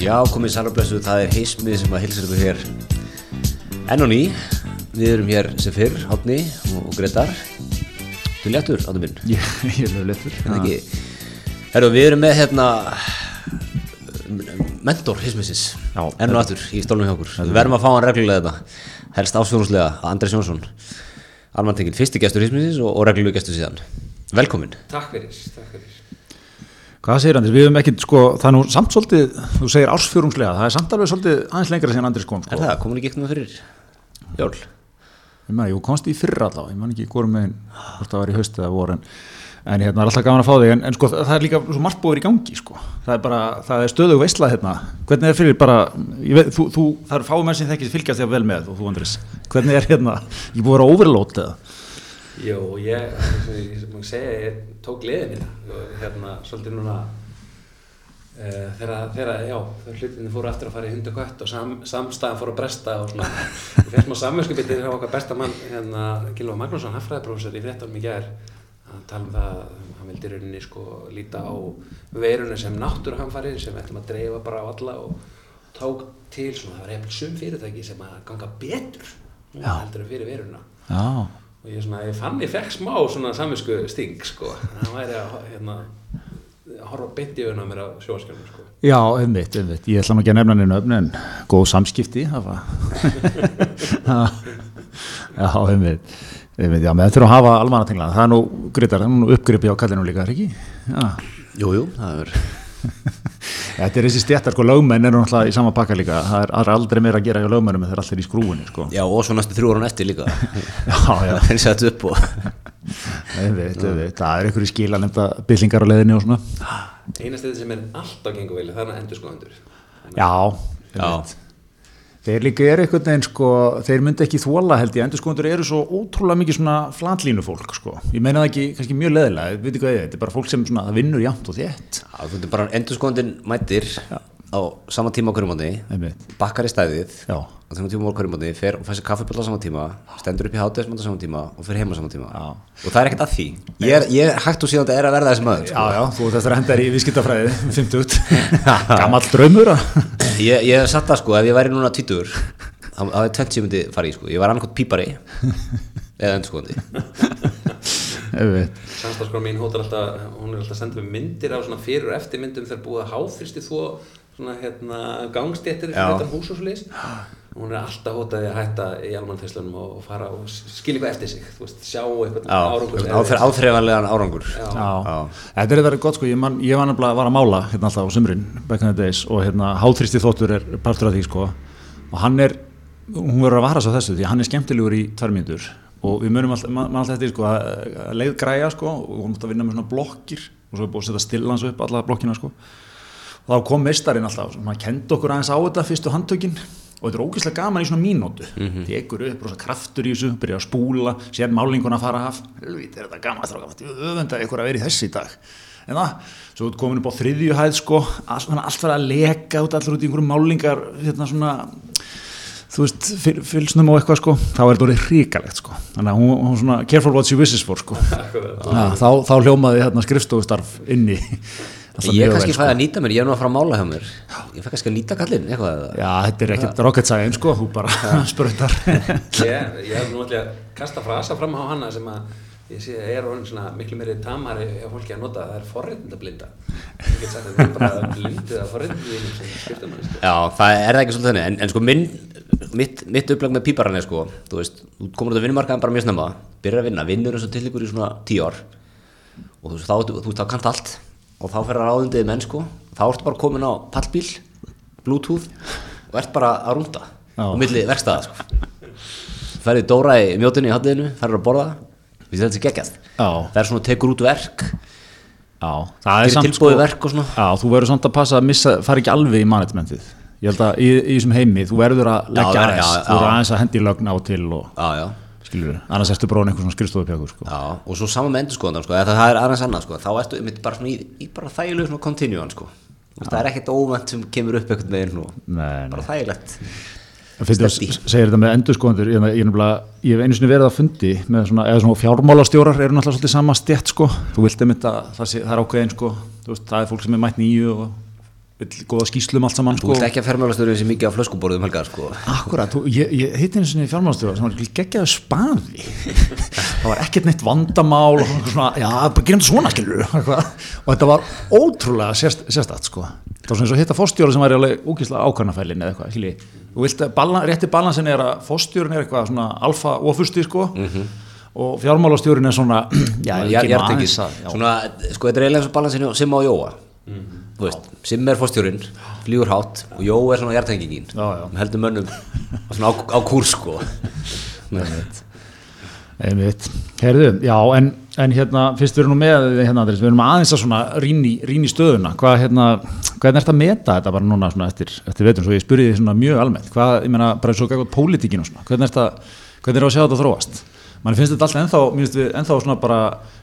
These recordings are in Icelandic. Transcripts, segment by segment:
Já, komið sælumblessu, það er heismið sem að hilsa ykkur hér enn og ný. Við erum hér sem fyrr, Hátni og Gretar. Þú er léttur, Átni minn, Ég, ég er ekki. Herru, við erum með hérna mentor heismiðsins, Já, enn og aftur í stólnum hjá okkur. Við verðum að fá hann reglulega þetta, helst ásfjóðslega, Andrés Jónsson, almantekinn, fyrsti gestur heismiðsins og, og reglulegu gestur síðan. Velkomin. Takk fyrir, takk fyrir. Hvað segir Andris? Við hefum ekkert, sko, það er nú samt svolítið, þú segir ársfjórungslega, það er samt alveg svolítið aðeins lengra sem Andris kom, sko. Er það, komin ekki eitthvað fyrir jól? Ég man, jú, komst í fyrra allavega, ég man ekki hvort með hvort það var í haust eða vor, en, en hérna er alltaf gaman að fá þig, en, en sko, það er líka svo margt búið í gangi, sko. Það er bara, það er stöðug veislað hérna. Hvernig er fyrir bara, veit, þú, þú, það eru fáið menn sem þekkist fylgjast þér vel með, og þú Andris. Hvernig er hérna, ég búið að vera overlót eða? Jó, ég, sem ég segja, ég tók liðið mína. Hérna svolítið núna uh, þegar, þegar, já, þegar hlutinni fóru aftur að fara í hund og kött og sam, samstæðan fóru að bresta og svona. Ég fekk maður samvinskupitið hjá okkar besta mann hérna Gilva Magnússon, hafræðiprófessor í fréttum í gær. Að tala um það, hann vildi rauninni sko líta á veirunni sem náttúruhamfari sem við ættum að dreifa bara á alla og tók til svona, það var hefðið sum fyrirtæki sem að ganga betur núna heldur en fyrir veiruna. Já. Og ég, svona, ég fann ég fekk smá svona saminsku sting sko, það væri að hérna, horfa beint í auðvitað mér á sjóaskjörnum sko. Já, einmitt, einmitt. Ég ætla nú ekki að nefna neina öfni en góð samskipti það var Já, einmitt einmitt, já, með þurfum að hafa almanatengla það er nú, Grytar, það er nú uppgripi á kallinu líka, er ekki? Já, Jú, jú, það er þetta er þessi stjættar, sko, lögmenn eru náttúrulega í sama pakka líka, það er, það er aldrei meira að gera hjá lögmennum en þeir eru alltaf í skrúinni, sko. Já, og svo næstu þrjú ára eftir líka. Já, já, Þeir settu upp og einmitt, einmitt, það er einhverju skila nefnda byllingar á leiðinni og svona. Einast þetta sem er alltaf gengur vel það er endur skoðandur Já, einmitt Þeir líka eru einhvern veginn sko, þeir myndi ekki þóla held ég, endurskoðundur eru svo ótrúlega mikið svona flatlínu fólk sko. Ég meina það ekki kannski mjög leðilega, við veitum hvað ég, þetta er bara fólk sem svona, vinnur jæmt og þétt. Já, þú veitum bara endurskóðandinn mættir á sama tíma á hverjum mánuði Einmitt. bakkar í stæðið Já. á þeim tíma á hverjum mánuði fer og fær sér kaffiböll á sama tíma stendur upp í hátegismönda á sama tíma og fer heim á sama tíma Já. og það er ekkert að því ég er, ég hægt og síðan er að verða þessi maður sko. Já, já, þú þetta er hendar í viðskiptafræði, 50, gammal draumur að... ég, ég hef satt það sko, ef ég væri núna tvítur þá þá er tvennt sem ég myndi fara í sko. ég var annarkot pípari eða endurskóðandi samstafskona mín hóttar alltaf hún er alltaf að senda mig myndir á svona fyrir og eftir myndum þegar búið að háþristi þó svona hérna gangstéttir Já. fyrir þetta hús og svo leys hún er alltaf hótaði að hætta í almannþeislunum og, og fara og skilja eitthvað eftir sig þú veist, sjá eitthvað árangur áþre, áþreifanlegan árangur. Já. Já, þetta er þetta gott sko, ég, man, ég var nefnilega að mála hérna alltaf á sumrin, back in the days og hérna háþristi þóttur er partur af því sko og hann er, hún verður að vara svo þessu því hann er skemmtilegur í tvær mínútur. Og við munum alltaf, alltaf eftir sko að, leið græja sko og hún mútti að vinna með svona blokkir og svo er búið að setja stillans upp alla blokkina sko. og þá kom mestarinn alltaf, hann kendi okkur aðeins á þetta fyrstu handtökin. Og þetta er ógeðslega gaman í svona mínútu. Mm -hmm. tekur upp, rosa kraftur í þessu byrja að spúla, sér málinguna að fara af. Helvítið er þetta gaman, þetta er öfenda ykkur að vera í þessi í dag? En það, svo komin upp á þriðju hæð sko, allt, svona allt verið að leka út allir út í einhverjum málingar hérna svona þú veist, fyl- fylgsnum og eitthvað sko. Þá er þetta orðið hríkalegt sko. Þannig að hún, hún svona, careful what she wishes for sko. Ja, þá, þá hljómaði hérna skrifstofustarf inni. Alltaf ég mjög kannski sko. fæði að nýta mér, ég er nú að fara að mála hjá mér ég fæ kannski að nýta kallinn eitthvað eða? Já, þetta er ekkert rocket science sko, þú bara sprautar. ég, ég hef nú alltaf að kasta frasa fram á hana sem að ég sé er orðin svona miklu meiri tamari hjá fólki að nota, það er forréttindablinda ég get sagt að það er bara blindið að manni sko. Já, það er það ekki svolítið þannig, en, en sko minn, mitt, mitt upplag með píparan er sko, þú veist, þú komur út á vinnumarkaðan bara mjög snemma, byrjar að vinna, vinnur eins og til ykkur í svona tíu ár og þú veist, þá, þú veist, þá kannt allt og þá fer að ráðundið menn sko, þá ertu bara komin á pallbíl, bluetooth og ert bara að rúnda á milli verkstæða sko. Ferði Dóra í mjótunni í hátliðinu, ferður að borða, við þetta er geggjast, er svona tekur út verk, er gerir samt tilbúið sko, verk og svona. já, þú verður samt að passa að missa, fara ekki alveg í managementið. Ég held að í, í þessum heimi, þú verður að leggja aðeins, þú verður aðeins að hendi lögn á til og, Já, já. Skilur við, annars ertu bróðin einhver svona skrifstofupjakur, sko. Já, og svo saman með endurskoðandan sko, eða það er aðeins annað sko, þá ertu bara svona í, í bara þægilegu svona continuan sko. Þú veist, Það er ekkert óvænt sem kemur upp og Nei, nei. bara þægilegt. Þú Steady. segir þetta með endurskoðandur, ég, ég, nefnilega- ég hef einu sinni verið að fundi með svona, eða svona fjármálastjórar eru náttúrulega svolítið sama stjætt, sko. Þú vilt einmitt að það, sé, það er ákveðin, sko, veist, það er fólk sem er mætt nýju og góða skýslum allt saman Þú sko. vilt ekki að fermjölastöru þessi mikið á flöskuborðum helgar sko. Akkurat, ég, ég hitti einu sinni fjármálastjóra sem var geggjaðu spaði. Það var ekkert neitt vandamál og svona, já, bara gerum þetta svona skilur og þetta var ótrúlega sérst, sérstætt sko. Það var svona eins og hitta fórstjóra sem var alveg úkíslega ákvæmnafælin eða eitthvað, skilji. Þú vilt að bala, rétti balansin er að fórstjórin er eitthvað svona alfa ofusti sko. Og fjármálastjórin er svona já, Já, tekið aðeins að- já. Svona, sko, þetta er eiginlega eins og balansinu Simma og Jóa Þú veist, Simma er fórstjórin, flýgur hátt og Jóa er svona hjartengingin já. heldur mönnum á, á kúrs sko. Einmitt. Herðu, já, en, en hérna, fyrst við erum nú með hérna, við erum aðeins að svona rýni, stöðuna, hvað, hérna, hvernig ert að meta þetta bara núna eftir, eftir vetum, svo ég spurði því svona mjög almennt, hvað, ég meina, bara svo gægvað pólitíkin og svona, hvernig ert að, hvernig er að sjá þetta þróast? Man finnst þetta alltaf ennþá, mér finnst við ennþá svona bara,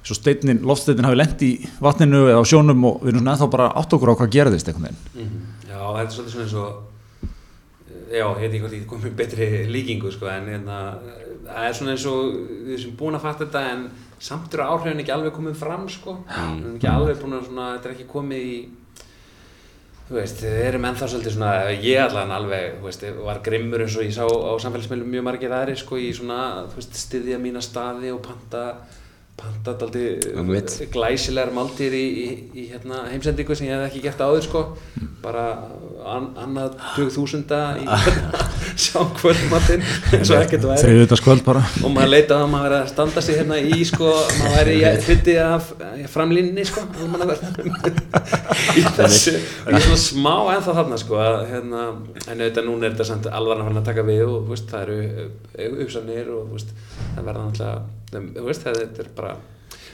svo steinin, loftsteinin hafi lent í vatninu eða á sjónum og við erum svona ennþá bara átt okkur á hvað gerðist einhvern veginn. Já, þetta er svolítið svona eins og já, ég veit ekki hvort ég komið betri líkingu sko, en hérna, það er svona eins og við sem búin að fatta þetta en samt eru áhrifin ekki alveg komið fram sko, við erum ekki alveg búin að svona, þetta er ekki komið í þú veist, við erum ennþá svolítið svona, ég allan alveg, þú veist, var grimmur eins og ég sá á samfélagsmeilum mjög margir aðri sko í svona, þú veist, styðja mína staði og panta panta Einmitt. daldi glæsilegar máltíðir í, í, í hérna, heimsendingu sem ég hef ekki gert áður sko bara an, annað 2000 í hérna, sjá kvöldmatinn eins og ekkert væri Þriðu þetta skvöld bara. og maður leitaði að maður væri að standa sig hérna í sko, maður væri í hluti af eh, framlínni sko í þessu og ég er svona smá ennþá þarna sko að, hérna, en auðvitað núna er þetta farin að taka við og veist, það eru uppsannir og þú veist, það verða náttúrulega veist, það þetta er bara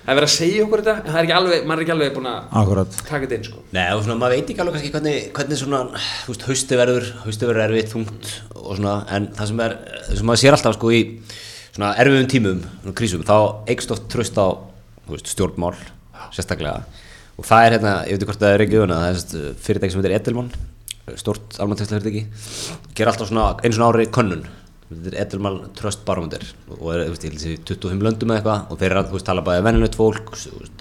það er verið að segja okkur þetta en það er ekki alveg, maður er ekki alveg búin að Akkurat. taka þetta inn sko. Nei, og svona, maður veit ekki alveg kannski hvernig, hvernig svona, þú veist, hausti verður, hausti verður erfitt, þungt og svona, en það sem er, það sem maður sér alltaf sko í svona erfiðum tímum, svona krísum, þá eikst oft tröst á, veist, stjórnmál, sérstaklega, og það er hérna, ég veit ekki hvort það er ekki það er þessi fyrirtæki sem heitir Edelmann, stort almanntækslega fyrirtæki, ger alltaf svona einu svona ári könnun, þetta er Edelmann Trust Barometer og er, þú veist, ég held þessi 25 löndum eða eitthvað og þeir eru að, þú veist, tala bæði venjulegt fólk,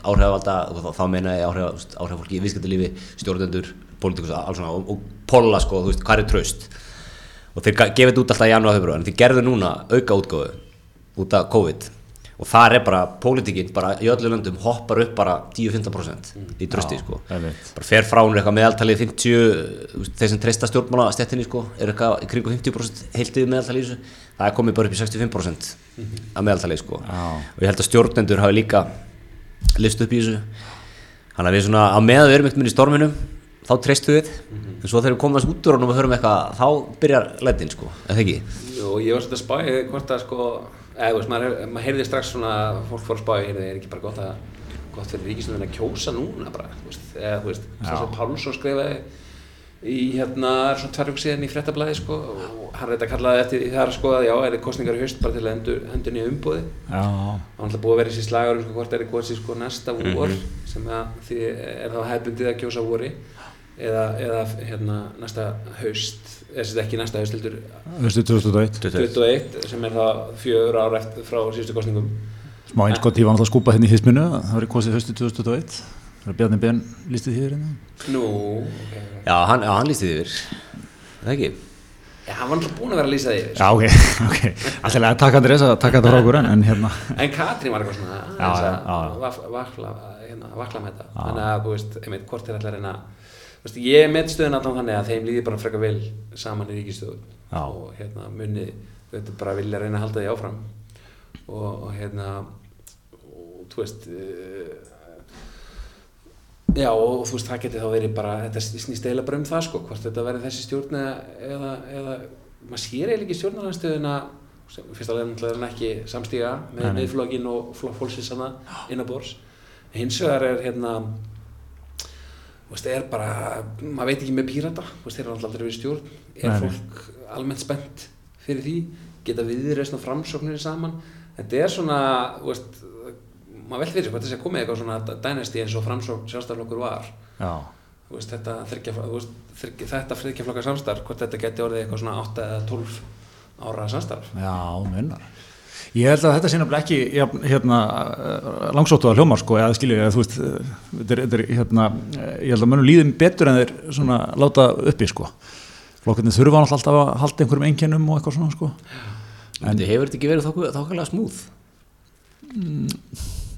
áhrifavalda og þá, þá meina ég veist, áhrifafólki í viðskiptalífi, stjórnendur, pólitíkus, alls svona og, og polla, sko, þú veist, hvað er tröst og þeir gefa þetta út alltaf í janúar februar en þeir gerðu núna auka útgáfu út af COVID og þar er bara pólitíkinn bara í öllu löndum hoppar upp bara 10-15% í trösti sko. bara fer frá hún eitthvað meðaltalið 50 þú veist, þeir sem treysta stjórnmála stettinni sko er eitthvað í kringu 50% heiltið meðaltalið í þessu. Það er komið bara upp í 65% að meðaltalið sko. Já. og ég held að stjórnendur hafi líka list upp í þessu. Þannig að við svona á meðan við erum minn í storminum þá treystu við. En svo þegar við komum þess út úr og hörum eitthvað þá byrjar lætin sko, eða ekki? Og ég að að eða, veist, maður, maður heyrði strax svona fólk fór að spáði, heyrði, er ekki bara gott að gott fyrir ríkistöðin að kjósa núna bara, þú veist, eða, þú veist, Já. Sassa Pálsson skrifaði í hérna, er svona ykkur síðan í fréttablaði sko, og hann reyndi að kallaði eftir þar sko að já, er þið kostningar í haust bara til að endur, endur nýja Já, Það var alltaf búið að vera þessi slagur um sko, hvort er kosið sko næsta vor sem að því er þá hefbundið að kjósa vori eða, eða hérna næsta haust eða ekki næsta haust heldur veistu 2001. 21 sem er það fjögur ár eftir frá síðustu kostningum Smá einskott, ég var náttúrulega að skúpa hérna í hisminu, það var í kosið höstu 2021. Það er Bjarni Ben listið því hérna. Nú, ok, já, hann, hann lísti því yfir eða ekki Já, hann var alltaf búinn að vera að lýsa því yfir, Já, ok, ok. Alltaf að taka Andrés að taka þetta frá okkur en, en hérna. En Katrín var eitthvað svona Já, að já. vaf- vakla, hérna, vakla með þetta Þannig að, þú veist, einmitt, hvort er alltaf að veist, Ég met stöðun allan þannig að þeim líði bara frekar vel saman í ríkistöðu Já. og hérna munni, þetta bara vilja reyna að halda því áfram og, og hérna og þú veist uh, Já, og þú veist, það geti þá verið bara, þetta snýst eiginlega bara um það, sko, hvort þetta verið þessi stjórn eða, eða, eða maður sér eiginlega ekki stjórnarhanstöðuna, fyrst alveg náttúrulega er hann ekki samstíga með miðflokkin og fólksins hana innabors. Hins vegar er hérna, veist, er bara, maður veit ekki með pírata, veist, þeir eru alltaf aldrei verið stjórn, er Nei, fólk almennt spennt fyrir því, geta viðreist og framsóknir saman, þetta er svona, veist, maður veldi fyrir hvað þessi að komið eitthvað svona dænesti eins og framsókn sjálfstæðarflokkur var. Já, veist, þetta, þryggja, þryggjaflokka samstarf, hvort þetta geti orðið eitthvað svona 8 eða 12 ára samstarf? Já, munnar. Ég held að þetta sé nefnilega ekki jafn, hérna, langsóttu að hljóma sko, eða skilju, eða þú veist, eh, þetta er, þetta hérna, eh, ég held að mönnum líðum betur en þeir svona láta uppi sko. Flokkarnir þurfa náttúrulega alltaf að halda einhverjum einkennum og eitthvað svona sko. En hefur þetta ekki verið þokkalega smúð?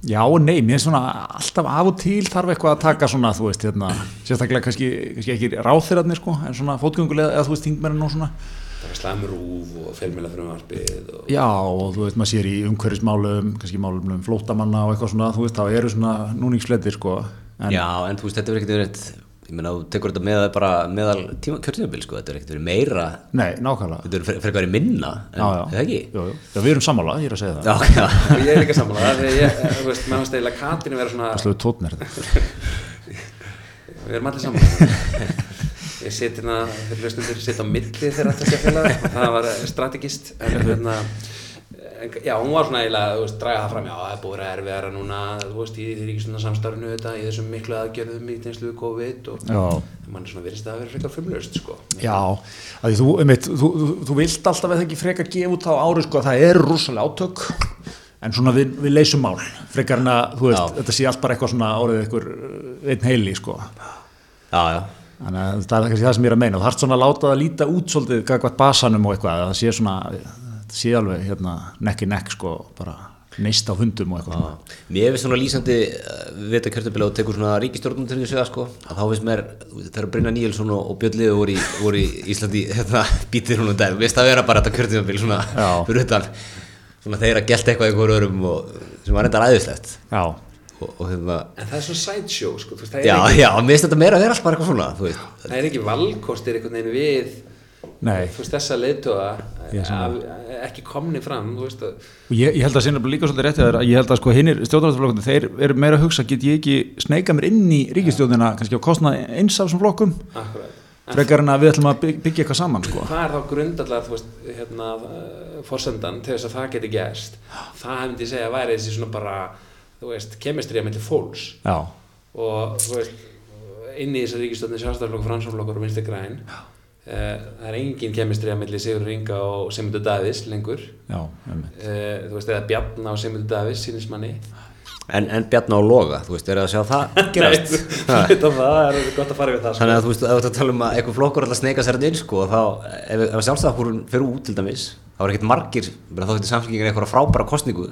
Já og nei, mér er svona alltaf af og til þarf eitthvað að taka svona, þú veist, hérna, sérstaklega kannski, kannski ekki ráþeirarnir sko, en svona fótgöngulega, eða þú veist, þingmennin og svona. Það er slæmur úf og fjölmjöla frumvarpið og Já, og þú veist, maður sér í umhverfismálum, kannski málum um flótamanna og eitthvað svona, þú veist, þá eru svona núningsfletir, sko. En, Já, en þú veist, þetta verður ekkert verið, ég meina, þú tekur þetta með bara meðal tíma kjörtímabil, sko, þetta verður ekkert verið meira, Nei, nákvæmlega. þetta verður frekar verið minna, en Já, já. er það ekki? Jú, jú. Já, við erum sammála, ég er að segja það. Já, já, ég er líka sammála þegar ég, eh, þú veist, ég sit hérna fyrir hlustundur, sit á milli þegar þetta sé félag það var strategist en hérna já, hún var svona eiginlega, þú veist, draga það fram já, það er búið að erfiðara núna þú veist, í því ríkistuna samstarfinu þetta, í þessum miklu aðgerðum í tegnslu COVID og mann er svona virðist að vera frekar frumlaust, sko. Já, að því þú, einmitt, þú, þú, þú vilt alltaf eða ekki freka gefa út á ári sko að það eru rússalega átök en svona við, við leysum mál frekar en að, þú veist, Já. þetta sé allt bara eitthvað svona árið eitthvað einn heili sko. Já, já, þannig að það er kannski það sem ég er að meina. Þú þarft svona að láta það líta út svolítið gagvart basanum og eitthvað, að það sé svona það sé alveg hérna nekk í nekk sko bara neist á hundum og eitthvað. Já. Mér finnst svona lýsandi uh, við þetta kjörtímabil og tekur svona ríkistjórnum til því að segja, sko, að þá finnst mér, þegar Brynja Níelsson og, og Björn Liður voru í, voru í Íslandi, þetta býtir hún um dag, við veist að vera bara þetta kjörtímabil svona fyrir utan, svona þeir að gelta eitthvað einhver örum og sem var reyndar æðislegt. Já, og, og hérna, en það er svona sideshow, sko, þú veist, það er já, ekki, já, mér finnst þetta meira að vera alltaf bara eitthvað svona, þú veist, það er ekki valkostir einhvern veginn við nei. þú veist, þessa er ekki komni fram, þú veist, að og ég, ég held að sinna líka svolítið þér að ég held að sko hinnir stjórnarflokkunni þeir eru meira að hugsa get ég ekki sneika mér inn í ríkistjórnina kannski á kostnað eins af þessum flokkum? Frekar en að við ætlum að byg- byggja eitthvað saman sko. hvað er þá grundallar, þú veist, hérna forsendan til þess að það geti gerst? Það hefndi ég segja að væri þessi svona bara þú veist, kemistrið með fólks. Já, og þú veist inn í þessar ríkistöndin sjálfstæðarflokkur, fransflokkur og vinstri græn. Uh, það er engin kemistri að milli Sigur Ringa og Sigmundur Davids lengur. Já, uh, þú veist, eða Bjarna og Sigmundur Davids sínismanni en, en Bjarna og Loga, þú veist, er það að sjá það gerast? Nei, það er gott að fara við það sko. Þannig að þú veist, ef þú tala um að eitthvað flokkur alltaf sneika sér inn, sko, þá, ef, ef sjálfstæðarhúrun fyrir út til dæmis, þá er ekkert margir, þá getur samfélgingin eitthvað frábæra kostningu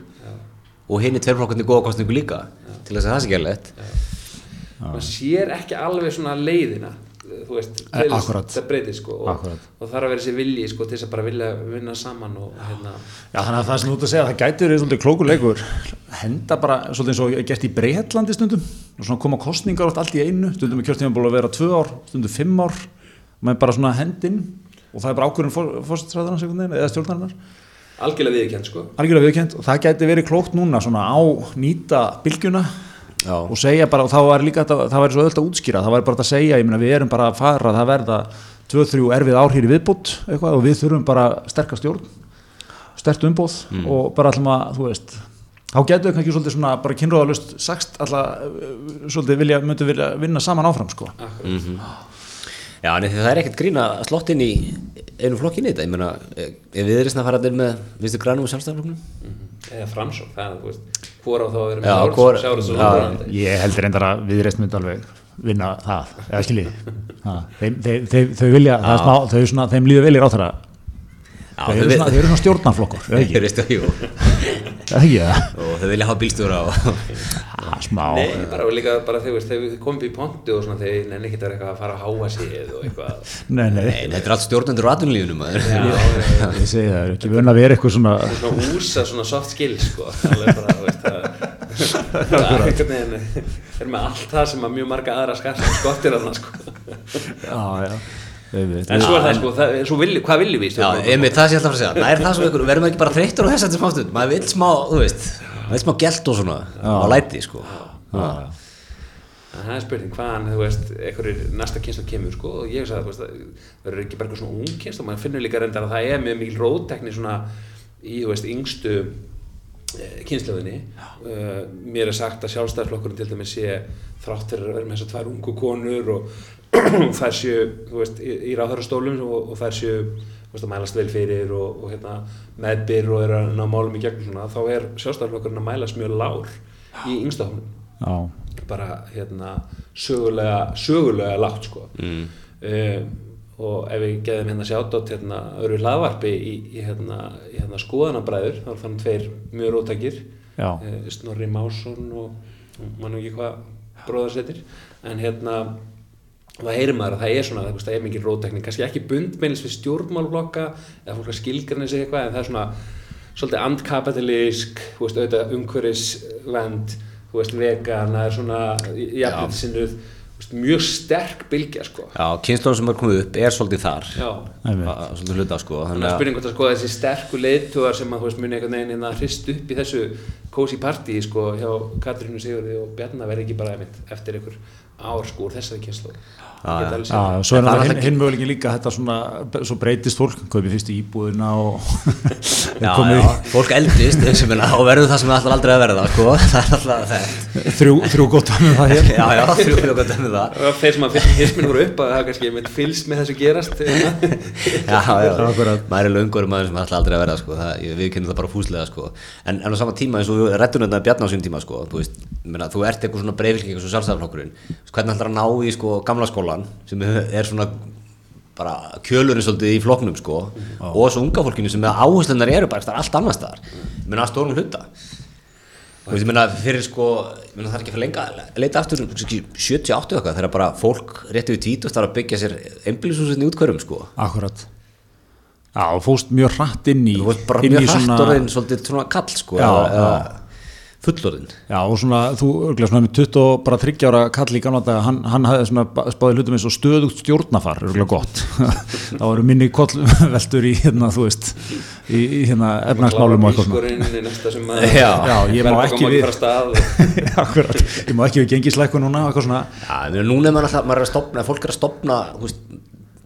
og hinn er tveirflokkarnir góða kostningu líka, til þess að það sé gæðilegt. maður sér ekki alveg svona leiðina þú veist, Eh, það breytir sko og, og þarf að vera þessi vilji sko til þess að bara vilja vinna saman og hérna. Já, þannig að það sem þú ert að segja, það gæti verið svolítið klókuleikur, henda bara svolítið eins og er gert í Breitlandi stundum og svona koma kostningar oft allt í einu. Stundum er kjörtíma búin að vera tvö ár, stundum fimm ár. Maður er bara svona hendinn og það er bara ákvörðun fórstræðarnas eða stjórnarinnar, algjörlega viðkjönd sko. Algjörlega viðkjönd og það gæti verið klókt núna svona á nýta bylgjuna Já. og segja bara, og þá var líka þetta, það væri svo öll að útskýra, það væri bara að segja, ég meina við erum bara að fara, það verða 2-3 erfið ár hér í viðbútt eitthvað og við þurfum bara sterkast stjórn stert umbóð og bara að, þú veist þá getur við kannski svolítið svona bara kynróðalust sagst alltaf svolítið vilja, myndi vilja vinna saman áfram sko. Já, en það er ekkert grín að slott inn í einu flokkinni þetta, ég meina, ef við erum að fara inn með, viðstu grænum og sjálfstæðarflokknum? eða framsók, það er þú veist hvora á þá að með hvor- sjáru svo já. landurandi ég heldur reyndar að við reist myndi alveg vinna það, eða skiljið þeim, þeim, þeim, þau vilja, það er smá, þau svona, þeim líður vel í ráþara Þau eru svona, eru svona ekki, Þeir ekki það og þau vilja hafa bílstjóra og... Smá. Nei, bara líka bara þegar við komum í pontu og svona þegar nenni ekki að vera eitthvað að fara að háa sig og eitthvað. Nei, nei, Nei, þetta er allt stjórnendur á. Já, ég segi það, er ekki vun að vera eitthvað svona svona úsa svona soft skills sko. Alveg bara, þú veist það það er einhvern veginn er með allt það sem að mjög marga aðra skar skottir að það sko. Já, já, en svo er það sko, það, svo vilji, hvað viljum við einmitt, það sé alltaf að segja. Nær það svo ykkur, verðum við ekki bara þreyttur á þess að þetta smástund. Maður vil smá, þú veist, maður vil smá gælt og svona, og læti, sko. Það er spurning hvaðan, þú veist, einhverjir næsta kynslu kemur, sko, og ég sagði, þú veist, það verður ekki bara eitthvað svona ung kynslu, maður finnur líka reyndar að það er mjög mikil róttekni svona í, þú veist, yngstu kynsluðinni. Uh, mér er sagt að sjálfstæðarflokkurinn til dæmis sé þrátt fyrir að vera með þessar tvær ungu konur og þær séu, þú veist, í, í ráðhörastólum og, og þær séu þú veist, að mælast vel fyrir og, og hérna, meðbyr og er að ná málum í gegnum svona, þá er sjálfstæðarflokkurinn að mælast mjög lár í yngstafnum já, bara hérna sögulega, sögulega lágt sko. Mm. um, og ef við geðum hérna sjátt hérna öru hlaðvarpi í, í hérna, í hérna skoðanabræður þá er þannig tveir mjög rótækir já, eh, Snorri Másson og og mann ekki hvað bróðar setir en hérna það heyrir maður að það er svona, þú veist, það er mikið rótækning kannski ekki bundmeilis við stjórnmálflokka eða fólk að skilgrinni sig eitthvað en það er svona svolítið andkapitalísk þú veist, auðvitað umhverfisvend þú veist, vegan, það er svona jafnvitsinnuð, mjög sterk bylgja, sko. Já, kynnslóðum sem er komið upp er svolítið þar. Já, Svolítið hluta sko þannig að spurning hvort að sko þessi sterku leiðtugar sem að þú veist muni einhvern veginn hérna hrist upp í þessu cozy party sko hjá Katrínu Sigurði og Bjarnar verði ekki bara einmitt eftir einhver ár sko úr þessari já. Já, svo er það það hinn, alltaf- hinn möguleikin líka þetta svona, svo breytist fólk kaupið fyrst í íbúðina og Já, komið já, fólk eldist og minna og verður það sem það ætlar aldrei að verða sko. það er alltaf það þrjú, þrjú gott með það hér Já, já, þrjú fyrir okkar dæmið það og þeir sem að fyrst hismin voru upp að það kannski einmitt fylgst með þessu gerast Já, já, maður er löngur maður sem ætla aldrei að verða sko. það, ég- við kennum það bara fúslega sko. en, en á sama tíma eins og við rættum þetta Bjarnar á sín tíma sko. þú, veist, meina, þú ert eitthvað svona og sjálfstæðarflokkurinn hvernig ætlar að ná í sko, gamla skólan sem er svona bara kjölurinn svolítið í flokknum sko. og svo unga fólkinu sem áherslunar eru bara allt annars staðar menn að stórum hluta veist, ég meina, fyrir sko, ég meina, það er ekki fyrir lenga leita aftur, kannski 70-80 eitthvað, þegar bara fólk rétti við tvítust þarf að byggja sér einbýlishúsinni út hverjum, sko. Akkurat Já, og fóst mjög hratt inn í Þú veist bara mjög hrætt orðin, svolítið svona kall, sko, Já, já. Eða fullorðin. Já, og svona, þú örglega svona með 20 og bara 30 ára kall í gamla daga, hann, hann hafði svona spáði hlutum eins og stöðugt stjórnafar, örglega gott það voru minni kollveltur í hérna, þú veist, í, í hérna efnagsmálum og eitthvað Já. Já, ég má ekki við- Akkurat, ég má ekki við gengisleikun núna og eitthvað svona Já, núna er maður alltaf, maður er að stopna, fólk er að stopna, þú veist,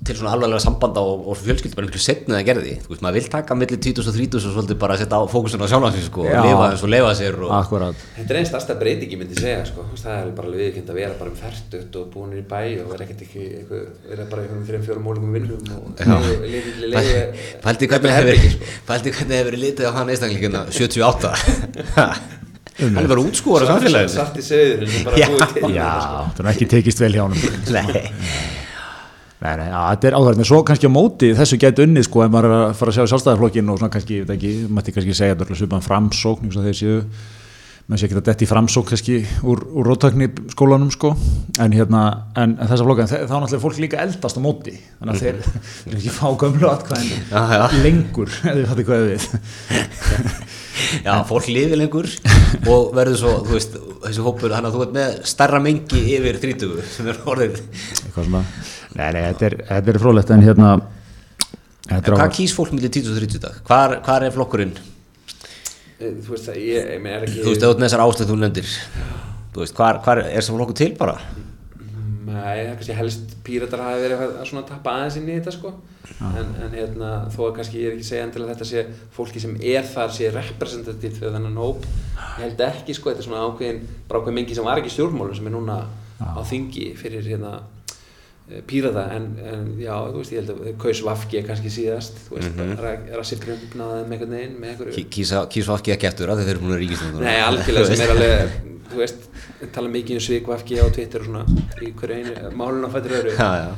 til svona alvarlega sambanda og, og fjölskyldi bara miklu setnið að gerði, þú veist, maður vil taka milli 20 og 30 og svolítið bara setja á fókusun á sjálfansins, sko, og lifa eins og lifa sér og... Akkurat, Þetta er einn stærsta breyting ég myndi segja sko. Það er bara alveg viðkynnt að vera bara um færtut og búin í bæ og vera ekkert ekki vera bara í einhverjum þreim fjórum mólingum vinnum og Já. liði leiði Pældi hvernig hvernig hefur verið litið á hann einstaklingina 78 Hann er bara útskúar á samfélaginu Svart í bara Já. já, sko. það er ekki tekist vel hjá honum Nei Nei, nei, þetta er áhverjum, svo kannski á móti þessu gæti unnið sko, ef maður er að fara að sjá sjálfstæðarflokkin og svona kannski, ég veit ekki, mætti kannski segja þetta er svipan framsókn, eins og þeir séu maður sé ekki að detti framsókn kannski úr, úr róttakni skólanum sko en hérna, en, en þessa flokka en þe- þá er náttúrulega fólk líka eldast á móti þannig að þeir, þeir ekki fá gömlu atkvæðin lengur, ef þið fattu hvað við. Já, fólk lifi lengur og verður svo, þú veist, þessi hópur þannig að þú ert með starra mengi yfir 30 sem er orðið. Eitthvað svona, nei, nei, þetta er, þetta er frólægt en hérna En er hvað kýs fólk millir 20 og 30 dag? Hvar, hvar er flokkurinn? Eh, Þú veist það, ég, ég er ekki Þú veist, auðvitað með þessar áslið þú nefndir Þú veist, hvar, hvar er þessar flokkur til bara? Nei, það er kannski helst píratar hafi verið að svona tappa aðeins inn í þetta sko en, en hérna, þó að kannski ég er ekki að segja endilega að þetta sé fólki sem er þar sé representatíft fyrir þennan hóp ég held ekki sko, þetta er svona ákveðin bara ákveðin mengi sem var ekki stjórnmálum sem er núna á þingi fyrir hérna eh, pírata en, en já, þú veist, ég held að kaus Vafki kannski síðast, þú veist, mm -hmm. Rassi Grömbnaði með einhvern veginn, með einhverju kýs fólki ekki eftir að þeir eru búin að ríkistönduna Nei, algjörlega sem er alveg, þú veist, tala mikið um svikvafki á Twitter og svona í hverju einu, málun á fættur öðru. Já, já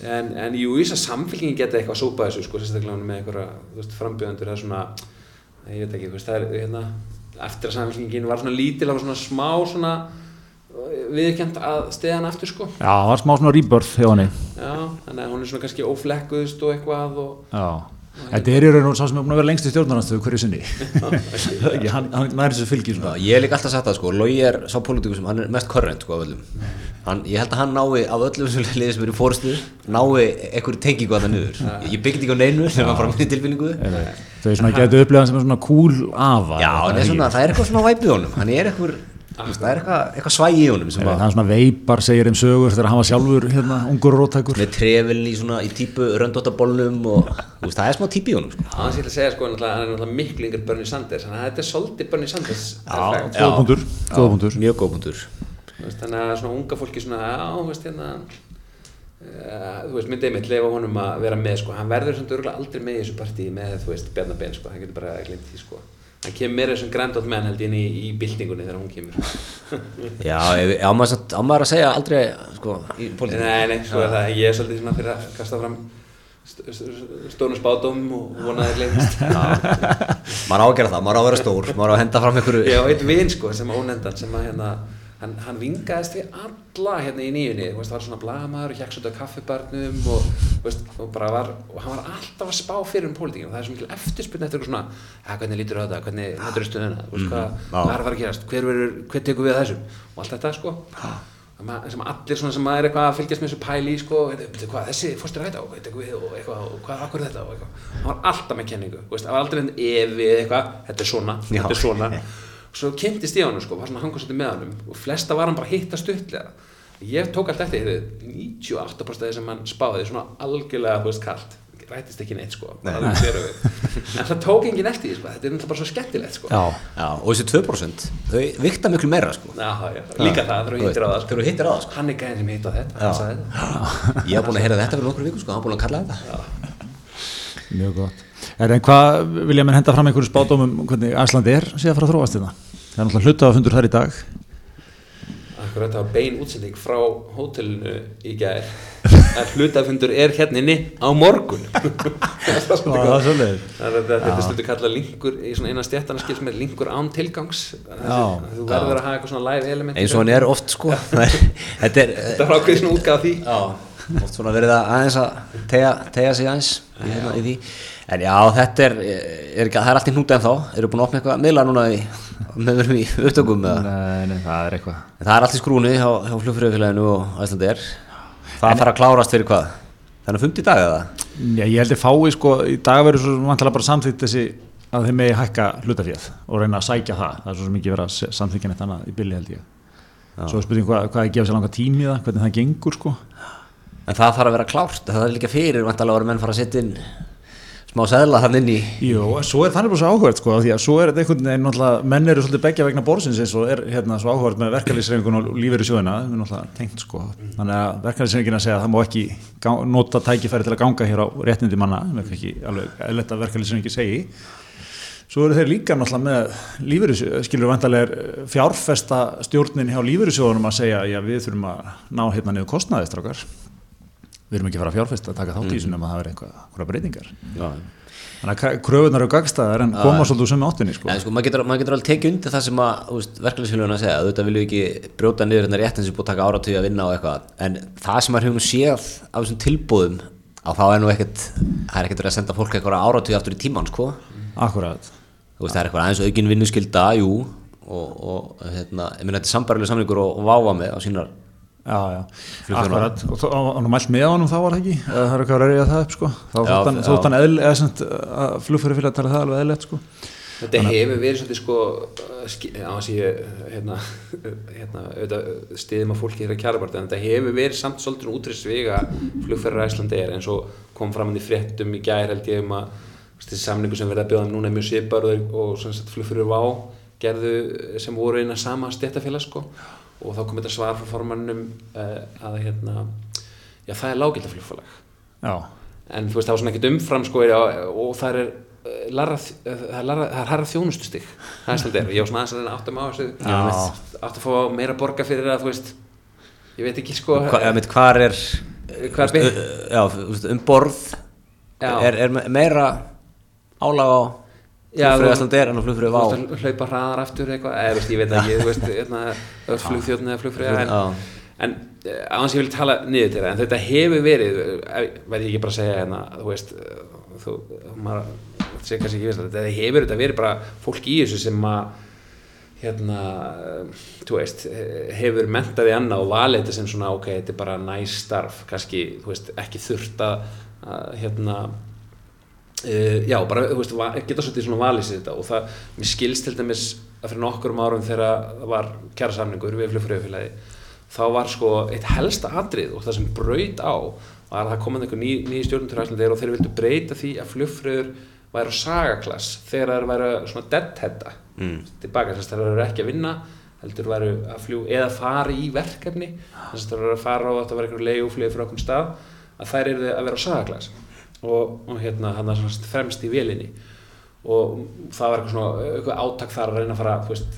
En, en jú, þess að samfélgingin geta eitthvað að sópa þessu, sko, sérstaklega með einhverja, þú veist, frambjöðandur, það er svona, ég veit ekki, þú veist, það er, hérna, viðkjönd að stiða hann aftur, sko. já, það var smá svona rebirth hjá henni. Já, þannig að hún er svona kannski óflekkuðust og eitthvað og, Já, þetta er í raun og sá sem er búin að vera lengst í stjórnarnarstöðu hverju sinni. Ekki, hann, hann er þessu fylgir Já, svona ég hef líka alltaf sagt það sko, Lógi er sá pólitíku sem hann er mest korrent sko af öllum. Hann, ég held að hann nái af öllum sem liðið sem eru í fórustu nái einhverju tengingu að það niður ég, byggði ekki á neinu sem var frá minni tilfinningu. Þau svona getur upplegað sem er svona cool afa já, er er ekki? það er eitthvað svona væpið honum. Hann er eitthvað, það er eitthvað, eitthvað svægi í honum sem það að, er svona veipar segir um sögur þegar hann var sjálfur hérna, ungur róttækur. Með trefilin í svona í típu röndóttabólnum og þú veist, það er smá típi í honum sko. hann sé að segja, sko, hann er náttúrulega miklu yngri Bernie Sanders, þannig að þetta er svolítið Bernie Sanders punktur mjög góð punktur. Þú veist, þannig að svona unga fólki svona, þú veist, hérna uh, þú veist, myndið mitt leifa honum að vera með sko, hann verður samt örgulega aldrei með í þessu partíi með, þú veist, Bjarnabenn sko, hann getur bara glimt því sko hann kemur meira sem Grand Old Man held ég inn í, í byltingunni þegar hún kemur. Já, ef- á maður, samt- á maður að segja aldrei sko, í pólitík Nei, nei, er það, ég er svolítið svona fyrir að kasta fram st st stórum spátum og vona að þeir leynist. Maður á að gera það, maður á að vera stór maður á að henda fram einhverju Ég á eitt vin sko sem að ónendan sem að hérna hann, hann vingaðist við alla hérna í nýjunni. Það var svona blagamæður og hjekks út á kaffibarnum og, veist, og bara var og hann var alltaf að spá fyrir um pólitíkinu og það er svo mikil eftirspunni eftir eitthvað svona hvernig lítur þetta, hvernig þetta er stöðuna? Hvað, já. hvað er að fara að gerast, hver, verður, hver tekur við þessum? Og allt þetta sko. Sem að- sem allir svona sem að er eitthvað að fylgjast með þessu pæli í sko, hvað, þessi fórstur hætta og eitthvað og eitthvað og hvað, akkur þetta? Og eitthvað. Hann var alltaf með kenningu, veist, það var aldrei enn evi eitthvað, þetta er svona, þetta er svona svo kynntist ég á hann sko, var svona að hanga svolítið með honum og flesta var hann bara hitta stuttlega ég tók allt eftir því 98% af því sem hann spáði svona algjörlega, veist, kalt rættist ekki neitt sko, þverju við. en það tók enginn eftir því, sko, þetta er náttúrulega bara svo skemmtilegt sko. Já, Já, og þessi 2% þau vikta miklu meira sko. Já, já, líka það, þú hittir á það sko. hittir á það sko. hann er gæðin sem hitt á þetta, hann þetta ég hef búin að heyra þetta fyrir nokkur viku sko, hann er búin að kalla þetta mjög gott. Er, en hvað vilja menn henda fram einhverju spátumum hvernig Æslandi er síðan að fara að þróast þetta? Það er náttúrulega hlutafafundur þar í dag. Akkurat, það var bein útsending frá hótelinu í gær. Að hlutafundur er hérna inni á morgun. Það er svolítið þetta er stundu kallað linkur í svona eina stjættana skil sem er linkur án tilgangs. Þessi, þú verður að hafa eitthvað svona live element eins og hann er oft sko. Þetta er þetta er ákveðið svona útgáð því. Já, oft svona verið að aðeins að tegja, tegja sig aðeins í, hérna, í því. En já, þetta er, er ekki, það er allt í hnúta en þá eru búin að opna eitthvað miðla núna í, með verum í upptökum Nei, nei, það er eitthvað. En það er allt í skrúni hjá, hjá flugfröðufélaginu og Æslandi er það þarf að klárast fyrir hvað? Þannig að 50 dag eða? Já, ég held að fái sko, í dag verður svo vantilega bara samþýtt þessi að þeim megi hækka hlutafjöð og reyna að sækja það. Það er svo mikið verið að samþykja neitt annað í bylli held ég. Svo er spurning hvað, hvað er gefa sér langa tími það, hvernig það gengur sko. En það þarf að vera klárt. Það er líka fyrir vantalega að vera menn fara að setja inn smá seðla þann inn í Jú, svo er þannig bara svo áhugað sko, því að svo er þetta einhvern veginn, náttúrulega, menn eru svolítið begja vegna borðsins eins og er hérna svo áhugað með verkalýsreifingun og lífeyri sjóðina, við erum náttúrulega tengt sko, þannig að verkalýsreifingin að segja að það má ekki nota tækifæri til að ganga hér á réttindi manna, með ekki alveg eðletta verkalýsreifingi segi, svo eru þeir líka náttúrulega með lífeyri skilur vantarlega fjárfesta stjórnin hjá lífeyri sjóðunum að segja, já við þurfum að ná hérna niður kostnaðistrákar, við erum ekki að fara að fjárfesta að taka þátt í þessu nema að það er einhverja breytingar. Já. Þannig að kröfunar eru gagstæðar en koma svolítið úr sömu áttinni sko. En sko, maður getur, maður getur alveg tekið undir það sem að verkefælisfélaguna segja, auðvitað viljum ekki brjóta niður hérna rétt eins og búið að taka áratöyu að vinna og eitthvað, en það sem maður hefur nú séð af þessum tilbúðum, að þá er nú ekkert, það er ekkert að senda fólk eitthvað áratöyu aftur í tíman, sko. Akkurat. Akkurat. Og hann var mælt með honum þá var það ekki? Eða það er eitthvað að reyja það upp sko? Þá þótt hann, já. þótt hann eðl, eða sem að flugfæri fyrir að tala það alveg eðlert sko? þetta hefur verið svolítið sko á að ég hérna, hérna, auðvitað stiðum að fólki hér að kjara en þetta hefur verið samt svolítið útrýstvega flugferðar Æslandi er eins og kom fram hann í fréttum í gær held ég um að þessi samningu sem verða að bjóða núna er mjög svipar og, og flugferður Vá gerðu sem voru eina sama stéttafélag sko og þá kom þetta svar frá formannum uh, að hérna já það er lágildaflugfélag en þú veist það var svona ekkert umfram sko já, og það er larra, það er það er herra þjónustustig. Það er svolítið, ég var svona aðeins að reyna áttum á þessu. Átt að fá meira borga fyrir að þú veist. Ég veit ekki sko. Hva, eða mitt, hvar er, hvað er byggt já, um borð, er, er meira álag á flugfröðu er en á flugfröðu Vá. þú veist, að hlaupa hraðar aftur eitthvað eða ég veit ekki, þú veist hérna, flugþjóðn eða flugfröða en, eh, hans ég vil tala niður til það en þetta hefur verið eh, veit ég ekki bara að segja hérna þú veist, eh, þú, maður sé kannski ekki veist þetta hefur þetta verið bara fólk í þessu sem að hérna, þú veist hefur mentaði annað og valið þetta sem svona ok, þetta er bara næst starf kannski, þú veist, ekki þurft að, hérna Uh, já, bara, þú veist, geta svolítið svona valið sér þetta og það, mér skilst til dæmis að fyrir nokkurum árum þegar það var kjara samningur við flugfröðufélagi þá var sko eitt helsta atrið og það sem braut á var að það komandi einhver ný, ný stjórnum til Æslandeir og þeir vildu breyta því að flugfröður væri á sagaklass þegar þeir væri svona deadheada Mm. tilbaka, þess að þeir eru ekki að vinna heldur væru að fljú eða fara í verkefni þess að það eru að fara á að það var einhverju leiguflug frá okkur stað að þær eru að vera á sagaglas og, og hérna hann er fremst í vélinni. Og það var eitthvað svona eitthvað átak þar að reyna að fara þú veist,